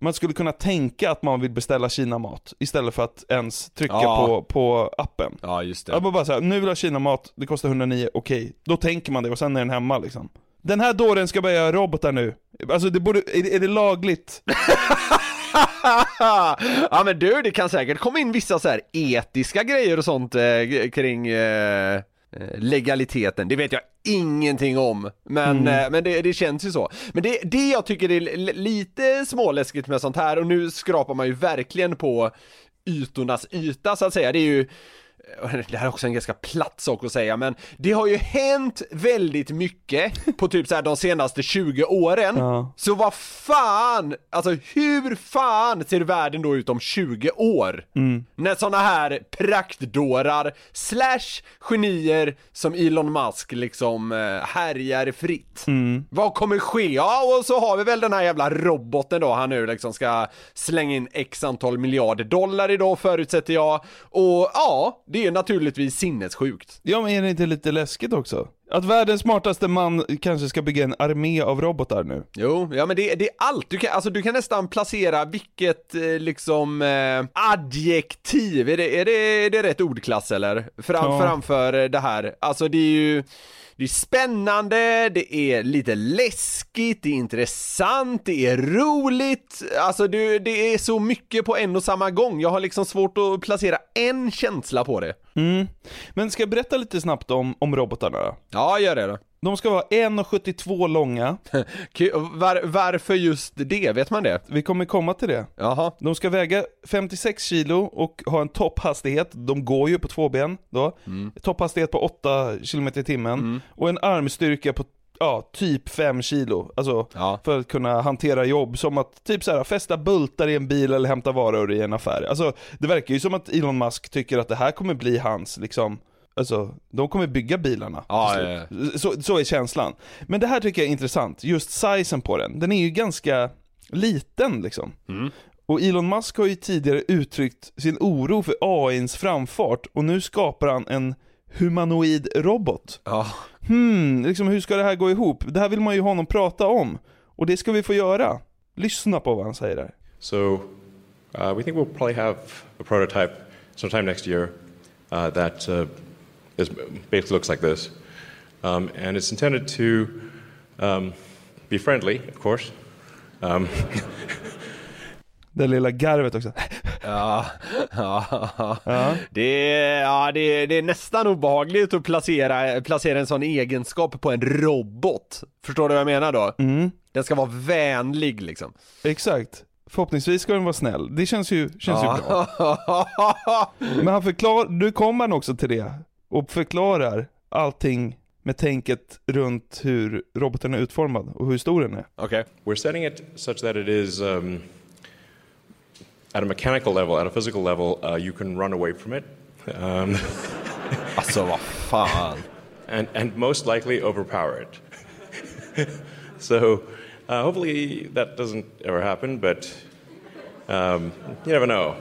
man skulle kunna tänka att man vill beställa Kina-mat istället för att ens trycka Ja. på, på appen. Ja, just det. Jag bara, bara så här, nu vill jag ha Kina-mat, det kostar 109, okej. Då tänker man det och sen är den hemma liksom. Den här dåren ska börja göra robotar nu. Alltså det borde, är, är det lagligt? ja men du, det kan säkert komma in vissa så här etiska grejer och sånt eh, kring eh, eh, legaliteten, det vet jag ingenting om, men, Mm. eh, men det, det känns ju så. Men det, det jag tycker är li- lite småläskigt med sånt här, och nu skrapar man ju verkligen på ytornas yta så att säga, det är ju det här är också en ganska platt sak att säga, men det har ju hänt väldigt mycket på typ så här de senaste 20 åren. Ja. Så vad fan, alltså hur fan ser världen då ut om 20 år? Mm. När såna här praktdårar slash genier som Elon Musk liksom eh, härjar fritt. Mm. Vad kommer ske? Ja, och så har vi väl den här jävla roboten då han nu liksom ska slänga in x antal miljarder dollar idag förutsätter jag. Och ja, det är naturligtvis sinnessjukt. Ja men är det inte lite läskigt också? Att världens smartaste man kanske ska bygga en armé av robotar nu? Jo, ja men det, det är allt, du kan, alltså du kan nästan placera vilket eh, liksom eh, adjektiv, är det, är, det, är det rätt ordklass eller? Fram, Ja. Framför det här, alltså det är ju det är spännande, det är lite läskigt, det är intressant, det är roligt, alltså det, det är så mycket på en och samma gång, jag har liksom svårt att placera en känsla på det. Mm. Men ska jag berätta lite snabbt om, om robotarna då? Ja, gör det då. De ska vara 1,72 långa. Var, varför just det, vet man det? Vi kommer komma till det. Jaha. De ska väga 56 kilo och ha en topphastighet, de går ju på två ben då. Topphastighet på 8 km i timmen. Och en armstyrka på ja, typ 5 kilo. Alltså för att kunna hantera jobb som att typ så här, fästa bultar i en bil eller hämta varor i en affär. Alltså det verkar ju som att Elon Musk tycker att det här kommer bli hans liksom Alltså, de kommer bygga bilarna. Ja, ja, slut. Så, så är känslan. Men det här tycker jag är intressant, just sizen på den. Den är ju ganska liten liksom. Och Elon Musk har ju tidigare uttryckt sin oro för AIns framfart och nu skapar han en humanoid robot. Ja. Hmm, liksom hur ska det här gå ihop? Det här vill man ju ha någon prata om. Och det ska vi få göra. Lyssna på vad han säger där. So uh, we think we'll probably have a prototype sometime next year uh, that uh, is, basically looks like this. Um, and it's intended to um, be friendly, of course. Um, Det lilla garvet också. Ja, ja. Det, är, ja det, är, det är nästan obehagligt att placera, placera en sån egenskap på en robot. Förstår du vad jag menar då? Mm. Den ska vara vänlig liksom. Exakt. Förhoppningsvis ska den vara snäll. Det känns ju, känns Ja. ju bra. Men han förklarar, nu kommer han också till det och förklarar allting med tänket runt hur roboten är utformad och hur stor den är. Okay. We're setting it such that it is um, at a mechanical level, at a physical level, uh, you can run away from it. Um, alltså vad fan. And, and most likely overpower it. so uh, hopefully that doesn't ever happen, but um, you never know.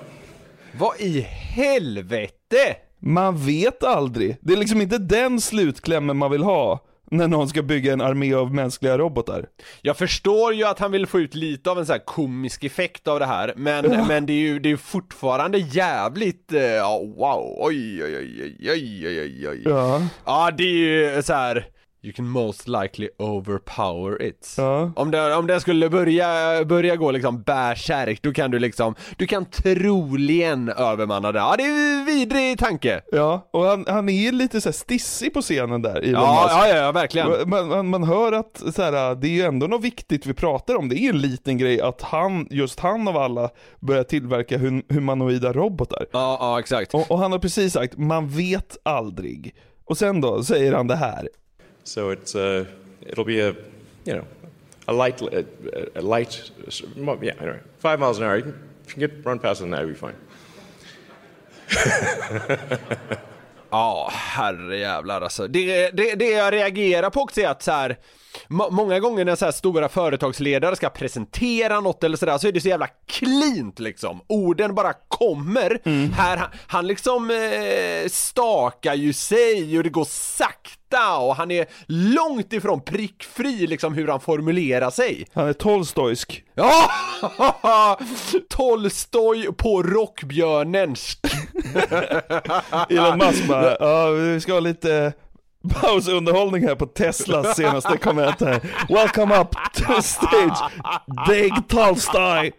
Vad i helvete? Man vet aldrig. Det är liksom inte den slutklämmen man vill ha när någon ska bygga en armé av mänskliga robotar. Jag förstår ju att han vill få ut lite av en så här komisk effekt av det här, men, oh. men det är ju det är fortfarande jävligt, eh, ja uh, wow, oj oj oj oj oj oj oj. Ja. ja, det är ju så här You can most likely overpower it. Ja. Om, det, om det skulle börja, börja gå liksom bärsärk, då kan du liksom, du kan troligen övermanna det. Ja, det är en vidrig tanke. Ja, och han, han är lite så här stissig på scenen där, Elon Ja, Musk. ja, ja, verkligen. Man, man, man hör att så här, det är ju ändå något viktigt vi pratar om. Det är en liten grej att han, just han av alla, börjar tillverka hum, humanoida robotar. Ja, ja, exakt. Och, och han har precis sagt, man vet aldrig. Och sen då säger han det här. So it's uh, it'll be a you know a light a, a light yeah anyway five miles an hour. You can, if you can get run past it now, you'll be fine. Ja, herrejävlar alltså. Det, det, det jag reagerar på också är att så här, må- många gånger när så här stora företagsledare ska presentera något eller sådär så är det så jävla cleant liksom. Orden bara kommer. Här, han, han liksom eh, stakar ju sig och det går sakta och han är långt ifrån prickfri liksom hur han formulerar sig. Han är tolstojsk. Ja! Tolstoj på rockbjörnensk. Elon Musk bara, ja vi ska ha lite pausunderhållning här på Teslas senaste komment här. Welcome up to the stage, Dave Tolstoy.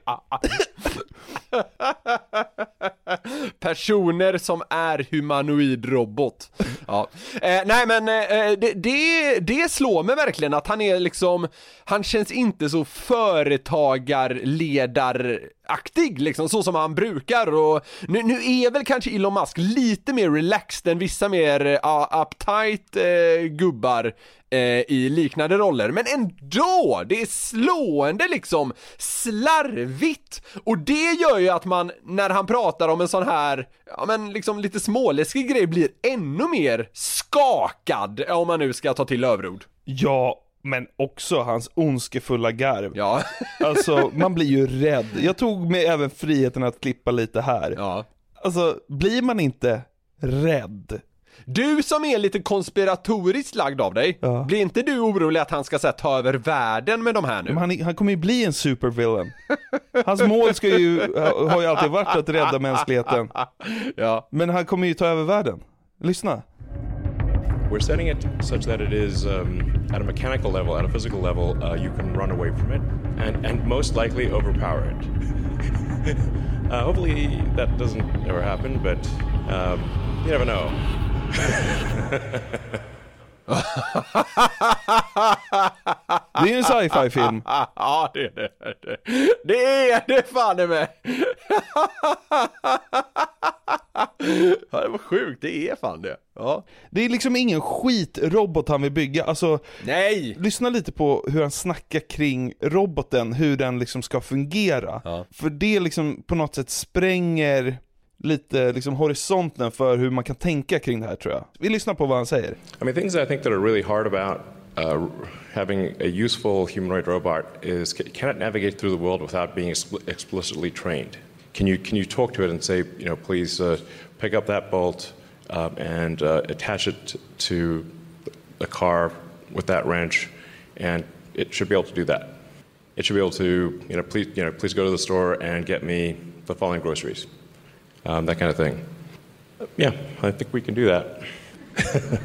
Personer som är humanoid robot. Ja. Eh, nej men eh, eh, det, det, det slår mig verkligen att han är liksom, han känns inte så företagarledar... Aktig, liksom, så som han brukar och nu, nu är väl kanske Elon Musk lite mer relaxed än vissa mer uh, uptight eh, gubbar eh, i liknande roller, men ändå! Det är slående liksom slarvigt! Och det gör ju att man, när han pratar om en sån här, ja men liksom lite småläskig grej, blir ännu mer skakad, om man nu ska ta till överord. Ja, men också hans ondskefulla garv. Ja. Alltså, man blir ju rädd. Jag tog mig även friheten att klippa lite här. Ja. Alltså, blir man inte rädd? Du som är lite konspiratoriskt lagd av dig, blir inte du orolig att han ska här, ta över världen med de här nu? Men han, han kommer ju bli en supervillain. Hans mål ska ju, har ju alltid varit att rädda mänskligheten. Ja. Men han kommer ju ta över världen. Lyssna. We're setting it such that it is um, at a mechanical level, at a physical level, uh, you can run away from it, and and most likely overpower it. uh, hopefully that doesn't ever happen, but um, you never know. Det är ju en sci-fi film. ja, det är det. Det är det fan i mig. ja, det var sjukt, det är fan det. Ja. Det är liksom ingen skitrobot han vill bygga, alltså Nej! Lyssna lite på hur han snackar kring roboten, hur den liksom ska fungera. För det liksom på något sätt spränger lite liksom horisonten för hur man kan tänka kring det här tror jag. Vi lyssnar på vad han säger. I mean, things I think that are really hard about uh, having a useful humanoid robot is ca- can it navigate through the world without being explicitly trained? Can you can you talk to it and say, you know, please uh, pick up that bolt, um, and uh, attach it to the car with that wrench, and it should be able to do that. It should be able to, you know, please, you know, please go to the store and get me the following groceries, um, that kind of thing. Yeah, I think we can do that.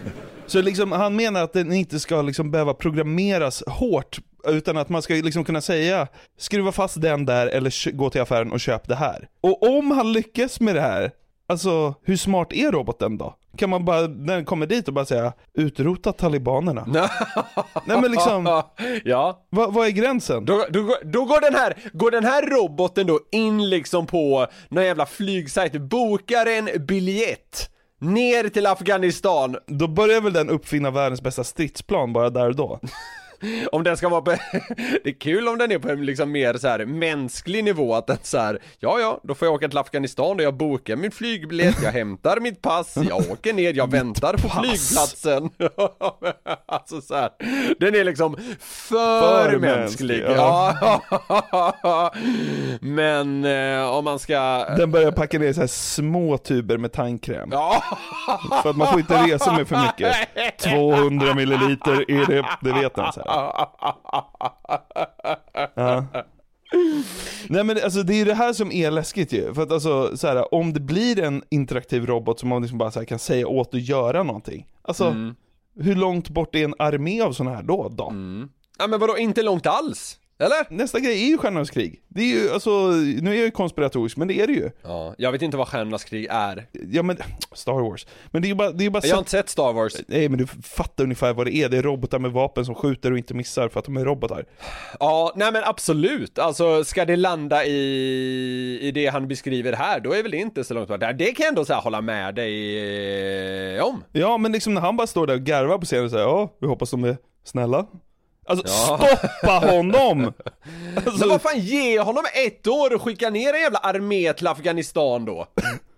Så liksom, han menar att den inte ska liksom behöva programmeras hårt, utan att man ska liksom kunna säga skruva fast den där eller gå till affären och köp det här. Och om han lyckas med det här, alltså hur smart är roboten då? Kan man bara, när den kommer dit och bara säga utrota talibanerna? Nej men liksom, ja. vad, vad är gränsen? Då, då, går- då går, den här, går den här roboten då in liksom på någon jävla flygsajt, bokar en biljett ner till Afghanistan. Då börjar väl den uppfinna världens bästa stridsplan bara där och då? Om den ska vara på, det är kul om den är på en liksom mer så här mänsklig nivå att den så här, ja ja, då får jag åka till Afghanistan och jag bokar min flygbiljett, jag hämtar mitt pass, jag åker ner, jag väntar på flygplatsen. alltså så här, den är liksom för, För mänsklig. mänsklig, Ja. Men eh, om man ska... Den börjar packa ner så här små tuber med tandkräm. Ja. För att man får inte resa med för mycket. 200 milliliter är det, det vet den så här. Ja. Nej men alltså det är ju det här som är läskigt ju. För att alltså så här, om det blir en interaktiv robot som man liksom bara här, kan säga åt att göra någonting. Alltså, Mm. hur långt bort är en armé av sådana här då? då? Ja men vadå, inte långt alls? Eller? Nästa grej är ju Stjärnornas krig. Det är ju, alltså, nu är jag ju konspiratorisk, men det är det ju. Ja, jag vet inte vad Stjärnornas krig är. Ja men, Star Wars. Men det är ju bara, det är bara Jag har inte sett Star Wars. Nej men du fattar ungefär vad det är, det är robotar med vapen som skjuter och inte missar för att de är robotar. Ja, nej men absolut. Alltså ska det landa i, i det han beskriver här, då är väl det inte så långt bort. Det kan jag ändå så här hålla med dig eh, om. Ja men liksom när han bara står där och garvar på scenen och säger ja, vi hoppas de är snälla. Alltså Ja. stoppa honom! Alltså, Men vad fan, ge honom ett år och skicka ner en jävla armé till Afghanistan då.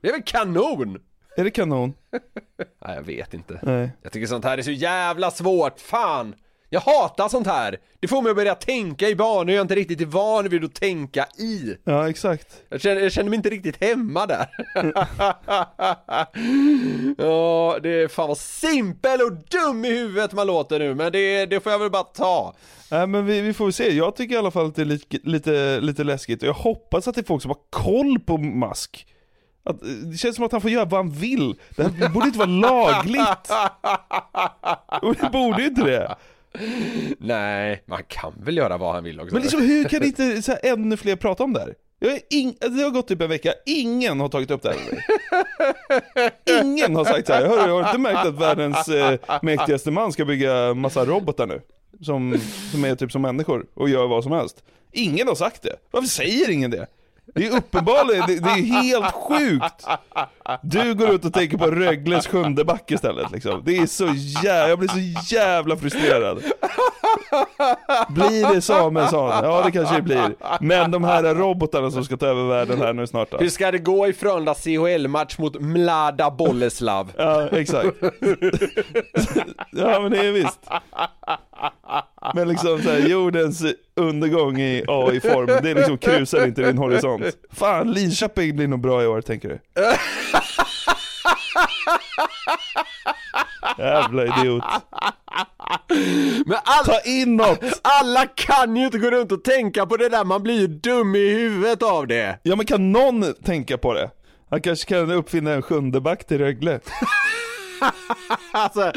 Det är väl kanon? Är det kanon? Nej, jag vet inte. Nej. Jag tycker sånt här är så jävla svårt, fan! Jag hatar sånt här! Det får mig att börja tänka i banor jag inte riktigt är van vid att tänka i. Ja exakt. Jag känner, jag känner mig inte riktigt hemma där. ja, det är fan vad simpel och dum i huvudet man låter nu, men det, det får jag väl bara ta. Nej men vi, vi får väl se, jag tycker i alla fall att det är lite, lite, lite läskigt och jag hoppas att det är folk som har koll på Musk. Att, det känns som att han får göra vad han vill. Det här borde inte vara lagligt. Och det borde inte det. Nej, man kan väl göra vad han vill också. Men liksom hur kan inte så här, ännu fler prata om det här? Jag ing- det har gått typ en vecka, ingen har tagit upp det här med mig. Ingen har sagt så här, hörru jag har inte märkt att världens eh, mäktigaste man ska bygga massa robotar nu? Som, som är typ som människor och gör vad som helst. Ingen har sagt det. Varför säger ingen det? Det är uppenbarligen, det, det är helt sjukt. Du går ut och tänker på Rögles sjunde back istället liksom. Det är så jävla, jag blir så jävla frustrerad. Blir det Samuelsson? Ja det kanske det blir. Men de här robotarna som ska ta över världen här nu snart då. Hur ska det gå i Frölunda CHL-match mot Mlada Boleslav? Ja, exakt. Ja men det är visst. Men liksom så här, jordens undergång i AI-form, det är liksom krusar inte din horisont. Fan, Linköping blir nog bra i år tänker du. Jävla idiot. Men all, Ta in något! alla kan ju inte gå runt och tänka på det där, man blir ju dum i huvudet av det. Ja men kan någon tänka på det? Han kanske kan uppfinna en sjunde back till Rögle. Alltså,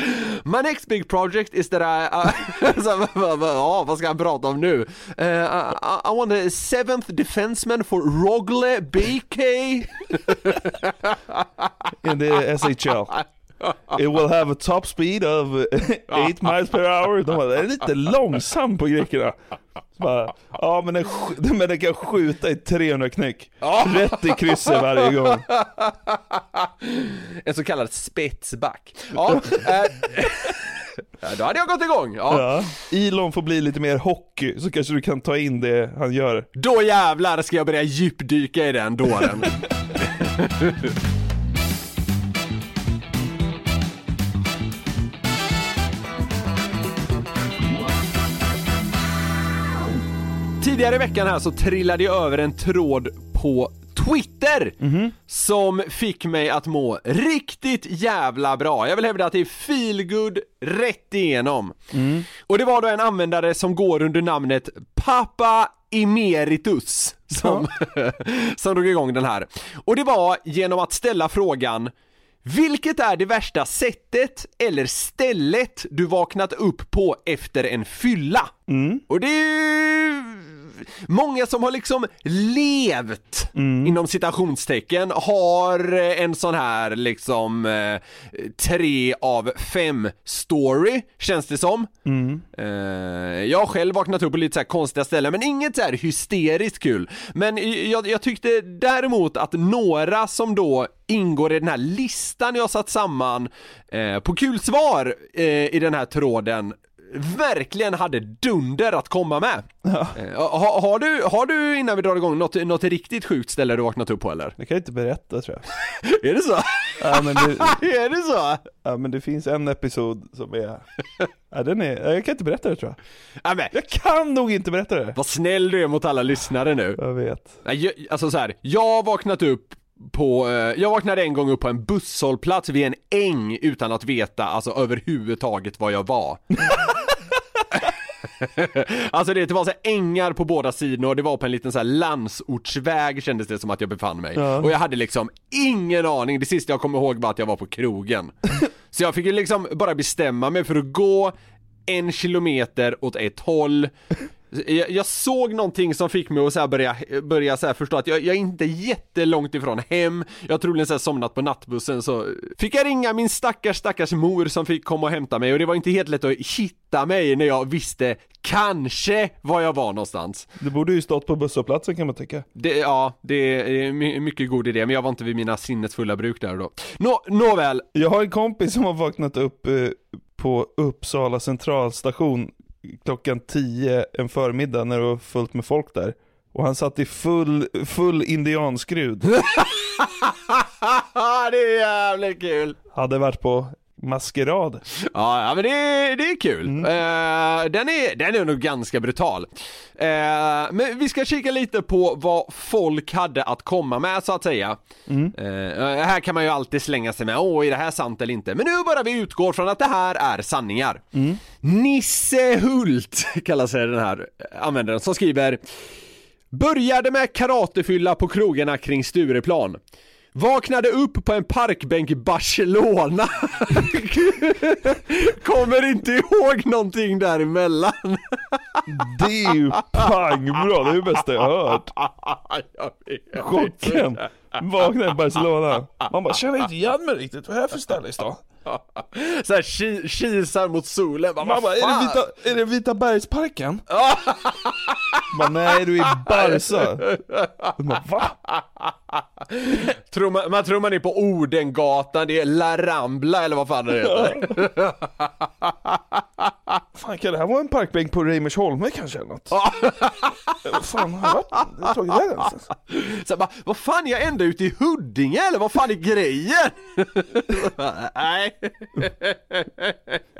my next big project is that I... Så, vad- vad- vad- ja, vad ska jag prata om nu? Uh, I, I want a seventh defenseman for Rogle BK. in the SHL. It will have a top speed of 8 miles per hour. De bara, det är lite långsam på grekerna. Bara, ja men den, men den kan skjuta i 300 knyck. Rätt i krysset varje gång. En så kallad spetsback. Ja, ja, då hade jag gått igång. Ja. Ja. Elon får bli lite mer hockey, så kanske du kan ta in det han gör. Då jävlar ska jag börja djupdyka i den dåren. Tidigare i veckan här så trillade jag över en tråd på Twitter som fick mig att må riktigt jävla bra. Jag vill hävda att det är feelgood rätt igenom. Och det var då en användare som går under namnet Pappa Emeritus som, som drog igång den här. Och det var genom att ställa frågan vilket är det värsta sättet eller stället du vaknat upp på efter en fylla? Och det är ju många som har liksom levt inom citationstecken har eh, en sån här liksom eh, tre av fem story känns det som. Eh, jag har själv vaknat upp på lite så här konstiga ställen men inget så här hysteriskt kul. Men jag, jag tyckte däremot att några som då ingår i den här listan jag satt samman eh, på kul svar eh, i den här tråden verkligen hade dunder att komma med. Eh, har, har, du, har du innan vi drar igång något, något riktigt sjukt ställe du vaknat upp på eller? Det kan jag inte berätta tror jag. Är det så? Ja, men det, är det så? ja men det finns en episod som är, ja den är, jag kan inte berätta det tror jag. Ja, men, Jag kan nog inte berätta det. vad snäll du är mot alla lyssnare nu. Jag vet. Jag- Alltså så här, jag har vaknat upp på, eh, jag vaknade en gång upp på en busshållplats vid en äng utan att veta alltså överhuvudtaget var jag var. alltså det, det var så ängar på båda sidor och det var på en liten så här landsortsväg kändes det som att jag befann mig. Ja. Och jag hade liksom ingen aning, det sista jag kommer ihåg var att jag var på krogen. så jag fick ju liksom bara bestämma mig för att gå en kilometer åt ett håll jag, jag såg någonting som fick mig att så börja, börja så här förstå att jag, jag är inte jättelångt ifrån hem. Jag har troligen så här somnat på nattbussen så Fick jag ringa min stackars stackars mor som fick komma och hämta mig. Och det var inte helt lätt att hitta mig när jag visste kanske var jag var någonstans. Du borde ju stått på busshållplatsen kan man tycka. det, ja, det är my- mycket god idé men jag var inte vid mina sinnesfulla bruk där då. Nå, nåväl, Jag har en kompis som har vaknat upp eh, på Uppsala centralstation klockan 10 en förmiddag när det var fullt med folk där. Och han satt i full, full indianskrud. det är jävligt kul! Hade varit på maskerad. Ja, ja men det, är- det är kul. Mm. Eh, den, är, den är nog ganska brutal. Eh, men vi ska kika lite på vad folk hade att komma med så att säga. Mm. Eh, här kan man ju alltid slänga sig med, åh är det här sant eller inte? Men nu bara vi utgår från att det här är sanningar. Mm. Nisse Hult kallar sig den här användaren som skriver Började med karatefylla på krogarna kring Stureplan. Vaknade upp på en parkbänk i Barcelona. Kommer inte ihåg någonting däremellan. Det är ju pangbra, det är det bästa jag har hört. Chocken. Vaknade i Barcelona. Man bara, känner inte igen mig riktigt, vad är det här för ställe i stan? Så här ki- kisar mot solen. Bara, Man bara, är det? Vita, är det Vita bergsparken? Man, nej du är Barca. Man bara, va? Tror man, man tror man är på Odengatan, det är La Rambla eller vad fan det heter. Fan kan det här vara en parkbänk på Reimersholme kanske eller något? Vad fan har jag varit? Jag tagit vägen någonstans. Så jag bara, vad fan är jag ända ute i Huddinge eller vad fan är grejen? Nej.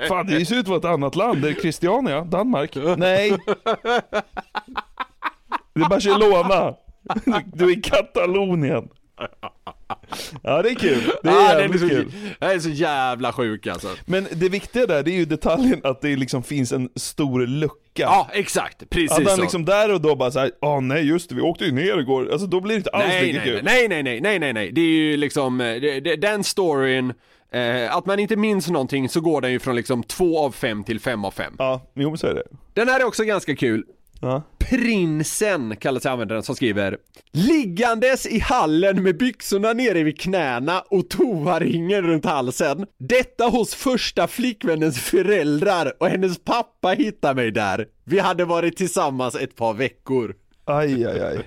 Fan det ser ut att vara ett annat land, det är Christiania, Danmark? Nej. Det är Barcelona. Du är i Katalonien. Ja det är kul, det är Ja, den jävligt så, kul. Den är så jävla sjuk alltså. Men det viktiga där, det är ju detaljen att det liksom finns en stor lucka. Ja, exakt. Precis Att han så. liksom där och då bara såhär, ah nej just det, vi åkte ju ner igår. Alltså då blir det inte alls nej, lika nej, kul. nej, nej, nej, nej, nej, nej, det är ju liksom, eh, det, det, den storyn, eh, att man inte minns någonting så går den ju från liksom två av fem till fem av fem. Ja, jo men så är det. Den här är också ganska kul. Ja. Prinsen kallar sig användaren som skriver Liggandes i hallen med byxorna nere vid knäna och toaringen runt halsen. Detta hos första flickvännens föräldrar och hennes pappa hittade mig där. Vi hade varit tillsammans ett par veckor. Aj, aj, aj.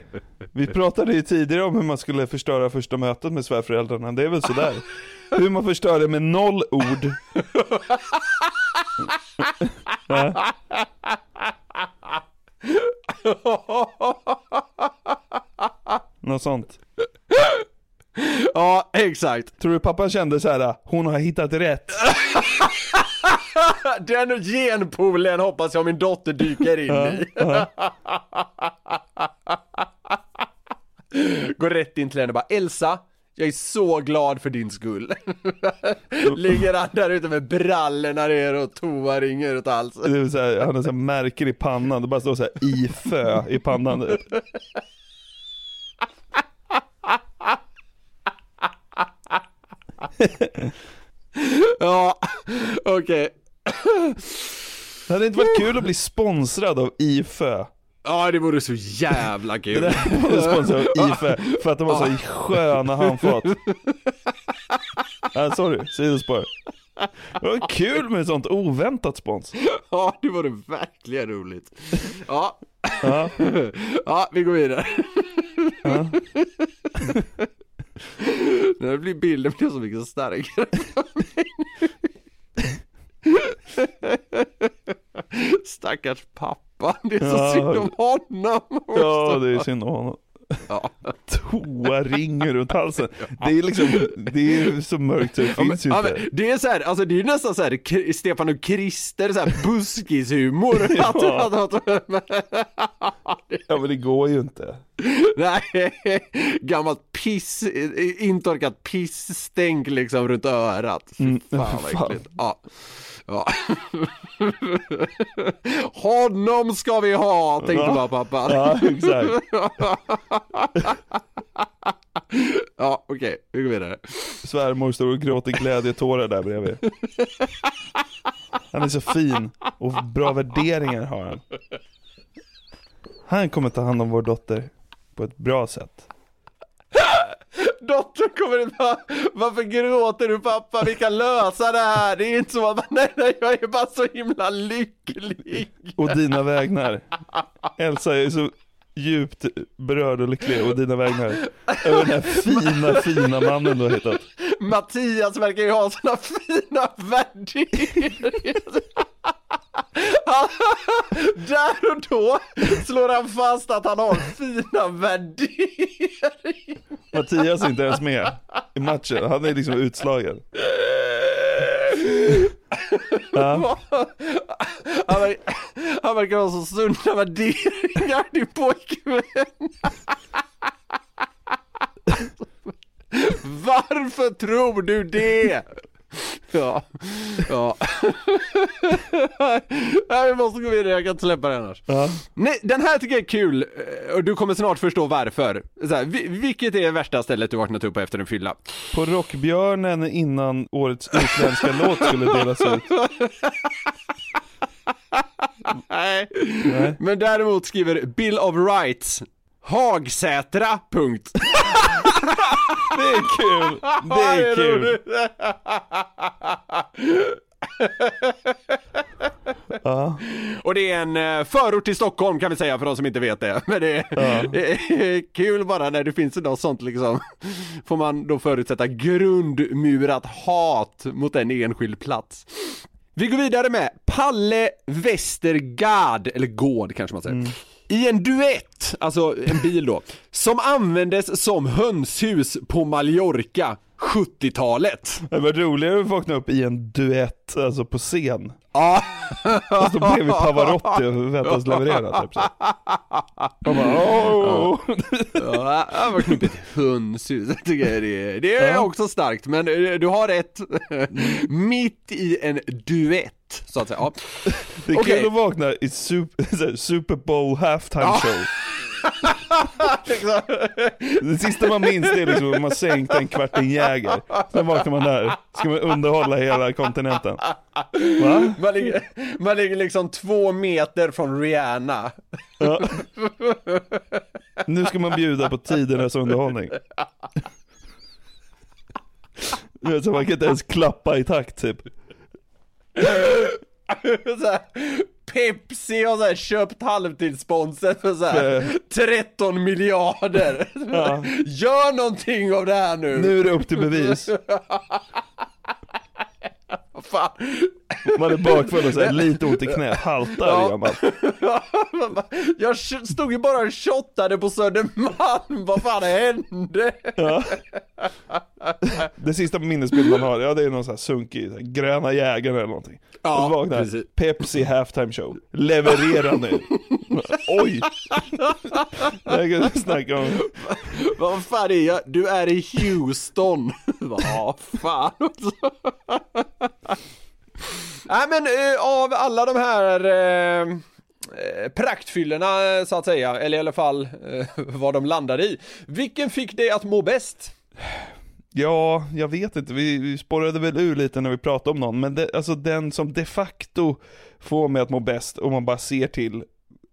Vi pratade ju tidigare om hur man skulle förstöra första mötet med svärföräldrarna, det är väl sådär. Hur man förstör det med noll ord. Något sånt. Ja, exakt. Tror du pappan kände så här: hon har hittat rätt? Den genpoolen hoppas jag min dotter dyker in i. går rätt in till henne och bara Elsa, jag är så glad för din skull. Ligger han där ute med brallorna ner och toaringen runt halsen. Det är så här, han har så här märken i pannan, det bara står så här ifö i pannan. Ja, okej. Det hade inte varit kul att bli sponsrad av ifö. Ja, det vore så jävla Det kul. var sponsrad av ifö, för att de har så sköna handfat. Ja, sorry, sidospår. Det var kul med sånt oväntat spons. Ja, det vore verkligen roligt. Ja, Ja. ja vi går vidare. Ja. Nu blir bilden blir så mycket starkare. Stackars pappa, det är så Ja. synd om honom. Ja, det är synd om honom. Ja. Toaring runt halsen. Det är liksom, det är så mörkt så det Ja, men, finns ju ja, inte. men, det är så här, alltså det är nästan så här Stefan och Krister, så här buskishumor. Ja. Ja men det går ju inte. Nej, gammalt piss, intorkat pissstänk liksom runt örat. Fy Mm, fan fan. vad äckligt. Ja. Ja. Honom ska vi ha, tänkte Ja. bara pappa. Ja, exakt. ja, okej, vi går vidare. Svärmor står och gråter glädjetårar där bredvid. Han är så fin och bra värderingar har han. Han kommer ta hand om vår dotter på ett bra sätt. Dottern kommer ut bara, varför gråter du pappa? Vi kan lösa det här. Det är inte så att, nej, nej, jag är bara så himla lycklig. Och dina vägnar. Elsa är så djupt berörd och lycklig och dina vägnar. Över den här fina, fina mannen du har hittat. Mattias verkar ju ha såna fina värderingar. Där och då slår han fast att han har fina värderingar. Mattias är inte ens med i matchen, han är liksom utslagen. Ja. Han, ver- han verkar ha så sunda värderingar, din pojkvän. Varför tror du det? Ja, ja. Nej, vi måste gå vidare, jag kan inte släppa det annars. Ja. Nej, den här tycker jag är kul eh, och du kommer snart förstå varför. Så här, vi- vilket är värsta stället du vaknat upp på efter en fylla? På Rockbjörnen innan årets utländska låt skulle delas ut. Nej. Nej. Men däremot skriver Bill of Rights Hagsätra, punkt. Det är kul, det är kul. Ja. Och det är en eh, förort till Stockholm kan vi säga för de som inte vet det. Men det är, Ja. det är kul bara när det finns något sånt liksom. Får man då förutsätta grundmurat hat mot en enskild plats. Vi går vidare med Palle Westergaard, eller Gård kanske man säger. I en duett, alltså en bil då, som användes som hönshus på Mallorca 70-talet. Det var roligare att vakna upp i en duett, alltså på scen. Ja. Fast då bredvid Pavarotti och väntas leverera typ så. Och bara, åh. Ja, det var knepigt. Hönshus, jag tycker jag det är, det är Ja. också starkt, men du har rätt. Mitt i en duett, så att säga. Ja. Det är Okej. kul att vakna i super, Super Bowl halftime Ja. show. Det sista man minns det är liksom att man sänkte en kvarting Jäger. Sen vaknar man där, ska man underhålla hela kontinenten. Va? Man, ligger, man ligger liksom två meter från Rihanna. Ja. Nu ska man bjuda på tidernas underhållning. Så man kan inte ens klappa i takt typ. här, Pepsi har så här köpt halvtidssponsor för så här Nej. 13 miljarder. Ja. Gör någonting av det här nu. Nu är det upp till bevis. Fan? Man är bakfull och så här, lite ont i knät, haltar Ja. gör man. Jag stod ju bara och shottade på Södermalm, vad fan hände? Ja. Det sista minnesbild man har, ja det är någon sån här sunkig, så här, gröna jägaren eller någonting. Ja, vaknar precis. Pepsi halftime show, leverera nu. Oj! Jag kan snacka om, Vad fan är jag? Du är i Houston. Vad fan. Nej men eh, av alla de här eh, eh praktfyllorna eh, så att säga, eller i alla fall eh, vad de landade i. Vilken fick dig att må bäst? ja, jag vet inte, vi, vi spårade väl ur lite när vi pratade om någon, men det, alltså den som de facto får mig att må bäst, om man bara ser till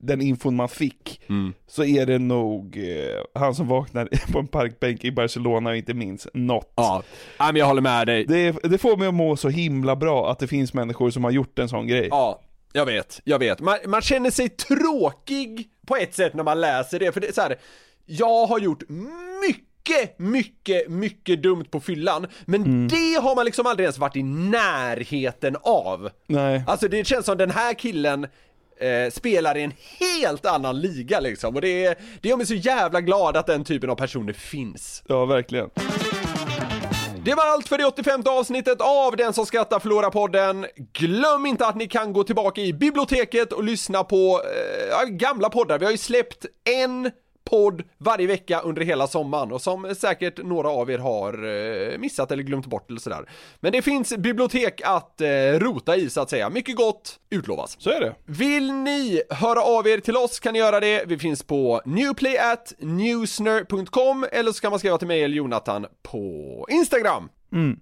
den infon man fick, så är det nog eh, han som vaknar på en parkbänk i Barcelona och inte minns något. Ja, men jag håller med dig. Det, det får mig att må så himla bra att det finns människor som har gjort en sån grej. Ja, jag vet, jag vet. Man, man känner sig tråkig på ett sätt när man läser det, för det är så här. jag har gjort mycket, mycket, mycket dumt på fyllan, men det har man liksom aldrig ens varit i närheten av. Nej. Alltså det känns som den här killen eh, spelar i en helt annan liga liksom, och det, är- det gör mig så jävla glad att den typen av personer finns. Ja, verkligen. Det var allt för det 85 avsnittet av Den som skrattar förlorar podden. Glöm inte att ni kan gå tillbaka i biblioteket och lyssna på eh, gamla poddar. Vi har ju släppt en podd varje vecka under hela sommaren och som säkert några av er har eh, missat eller glömt bort eller sådär. Men det finns bibliotek att eh, rota i så att säga. Mycket gott utlovas. Så är det. Vill ni höra av er till oss kan ni göra det. Vi finns på newplay@newsner.com eller så kan man skriva till mig eller Jonathan på Instagram.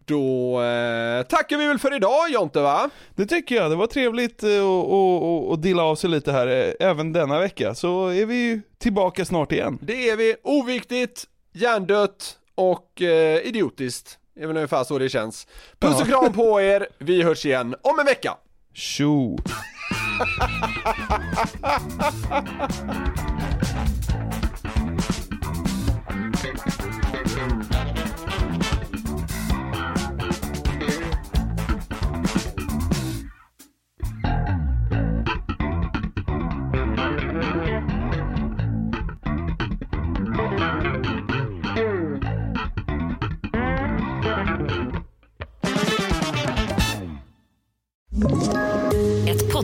Då eh, tackar vi väl för idag Jonte va? Det tycker jag, det var trevligt eh, att och, och dela av sig lite här eh, även denna vecka. Så är vi ju tillbaka snart igen. Det är vi. Oviktigt, hjärndött och eh, idiotiskt. Det är väl ungefär så det känns. Puss och kram på er. Vi hörs igen om en vecka. Tjo!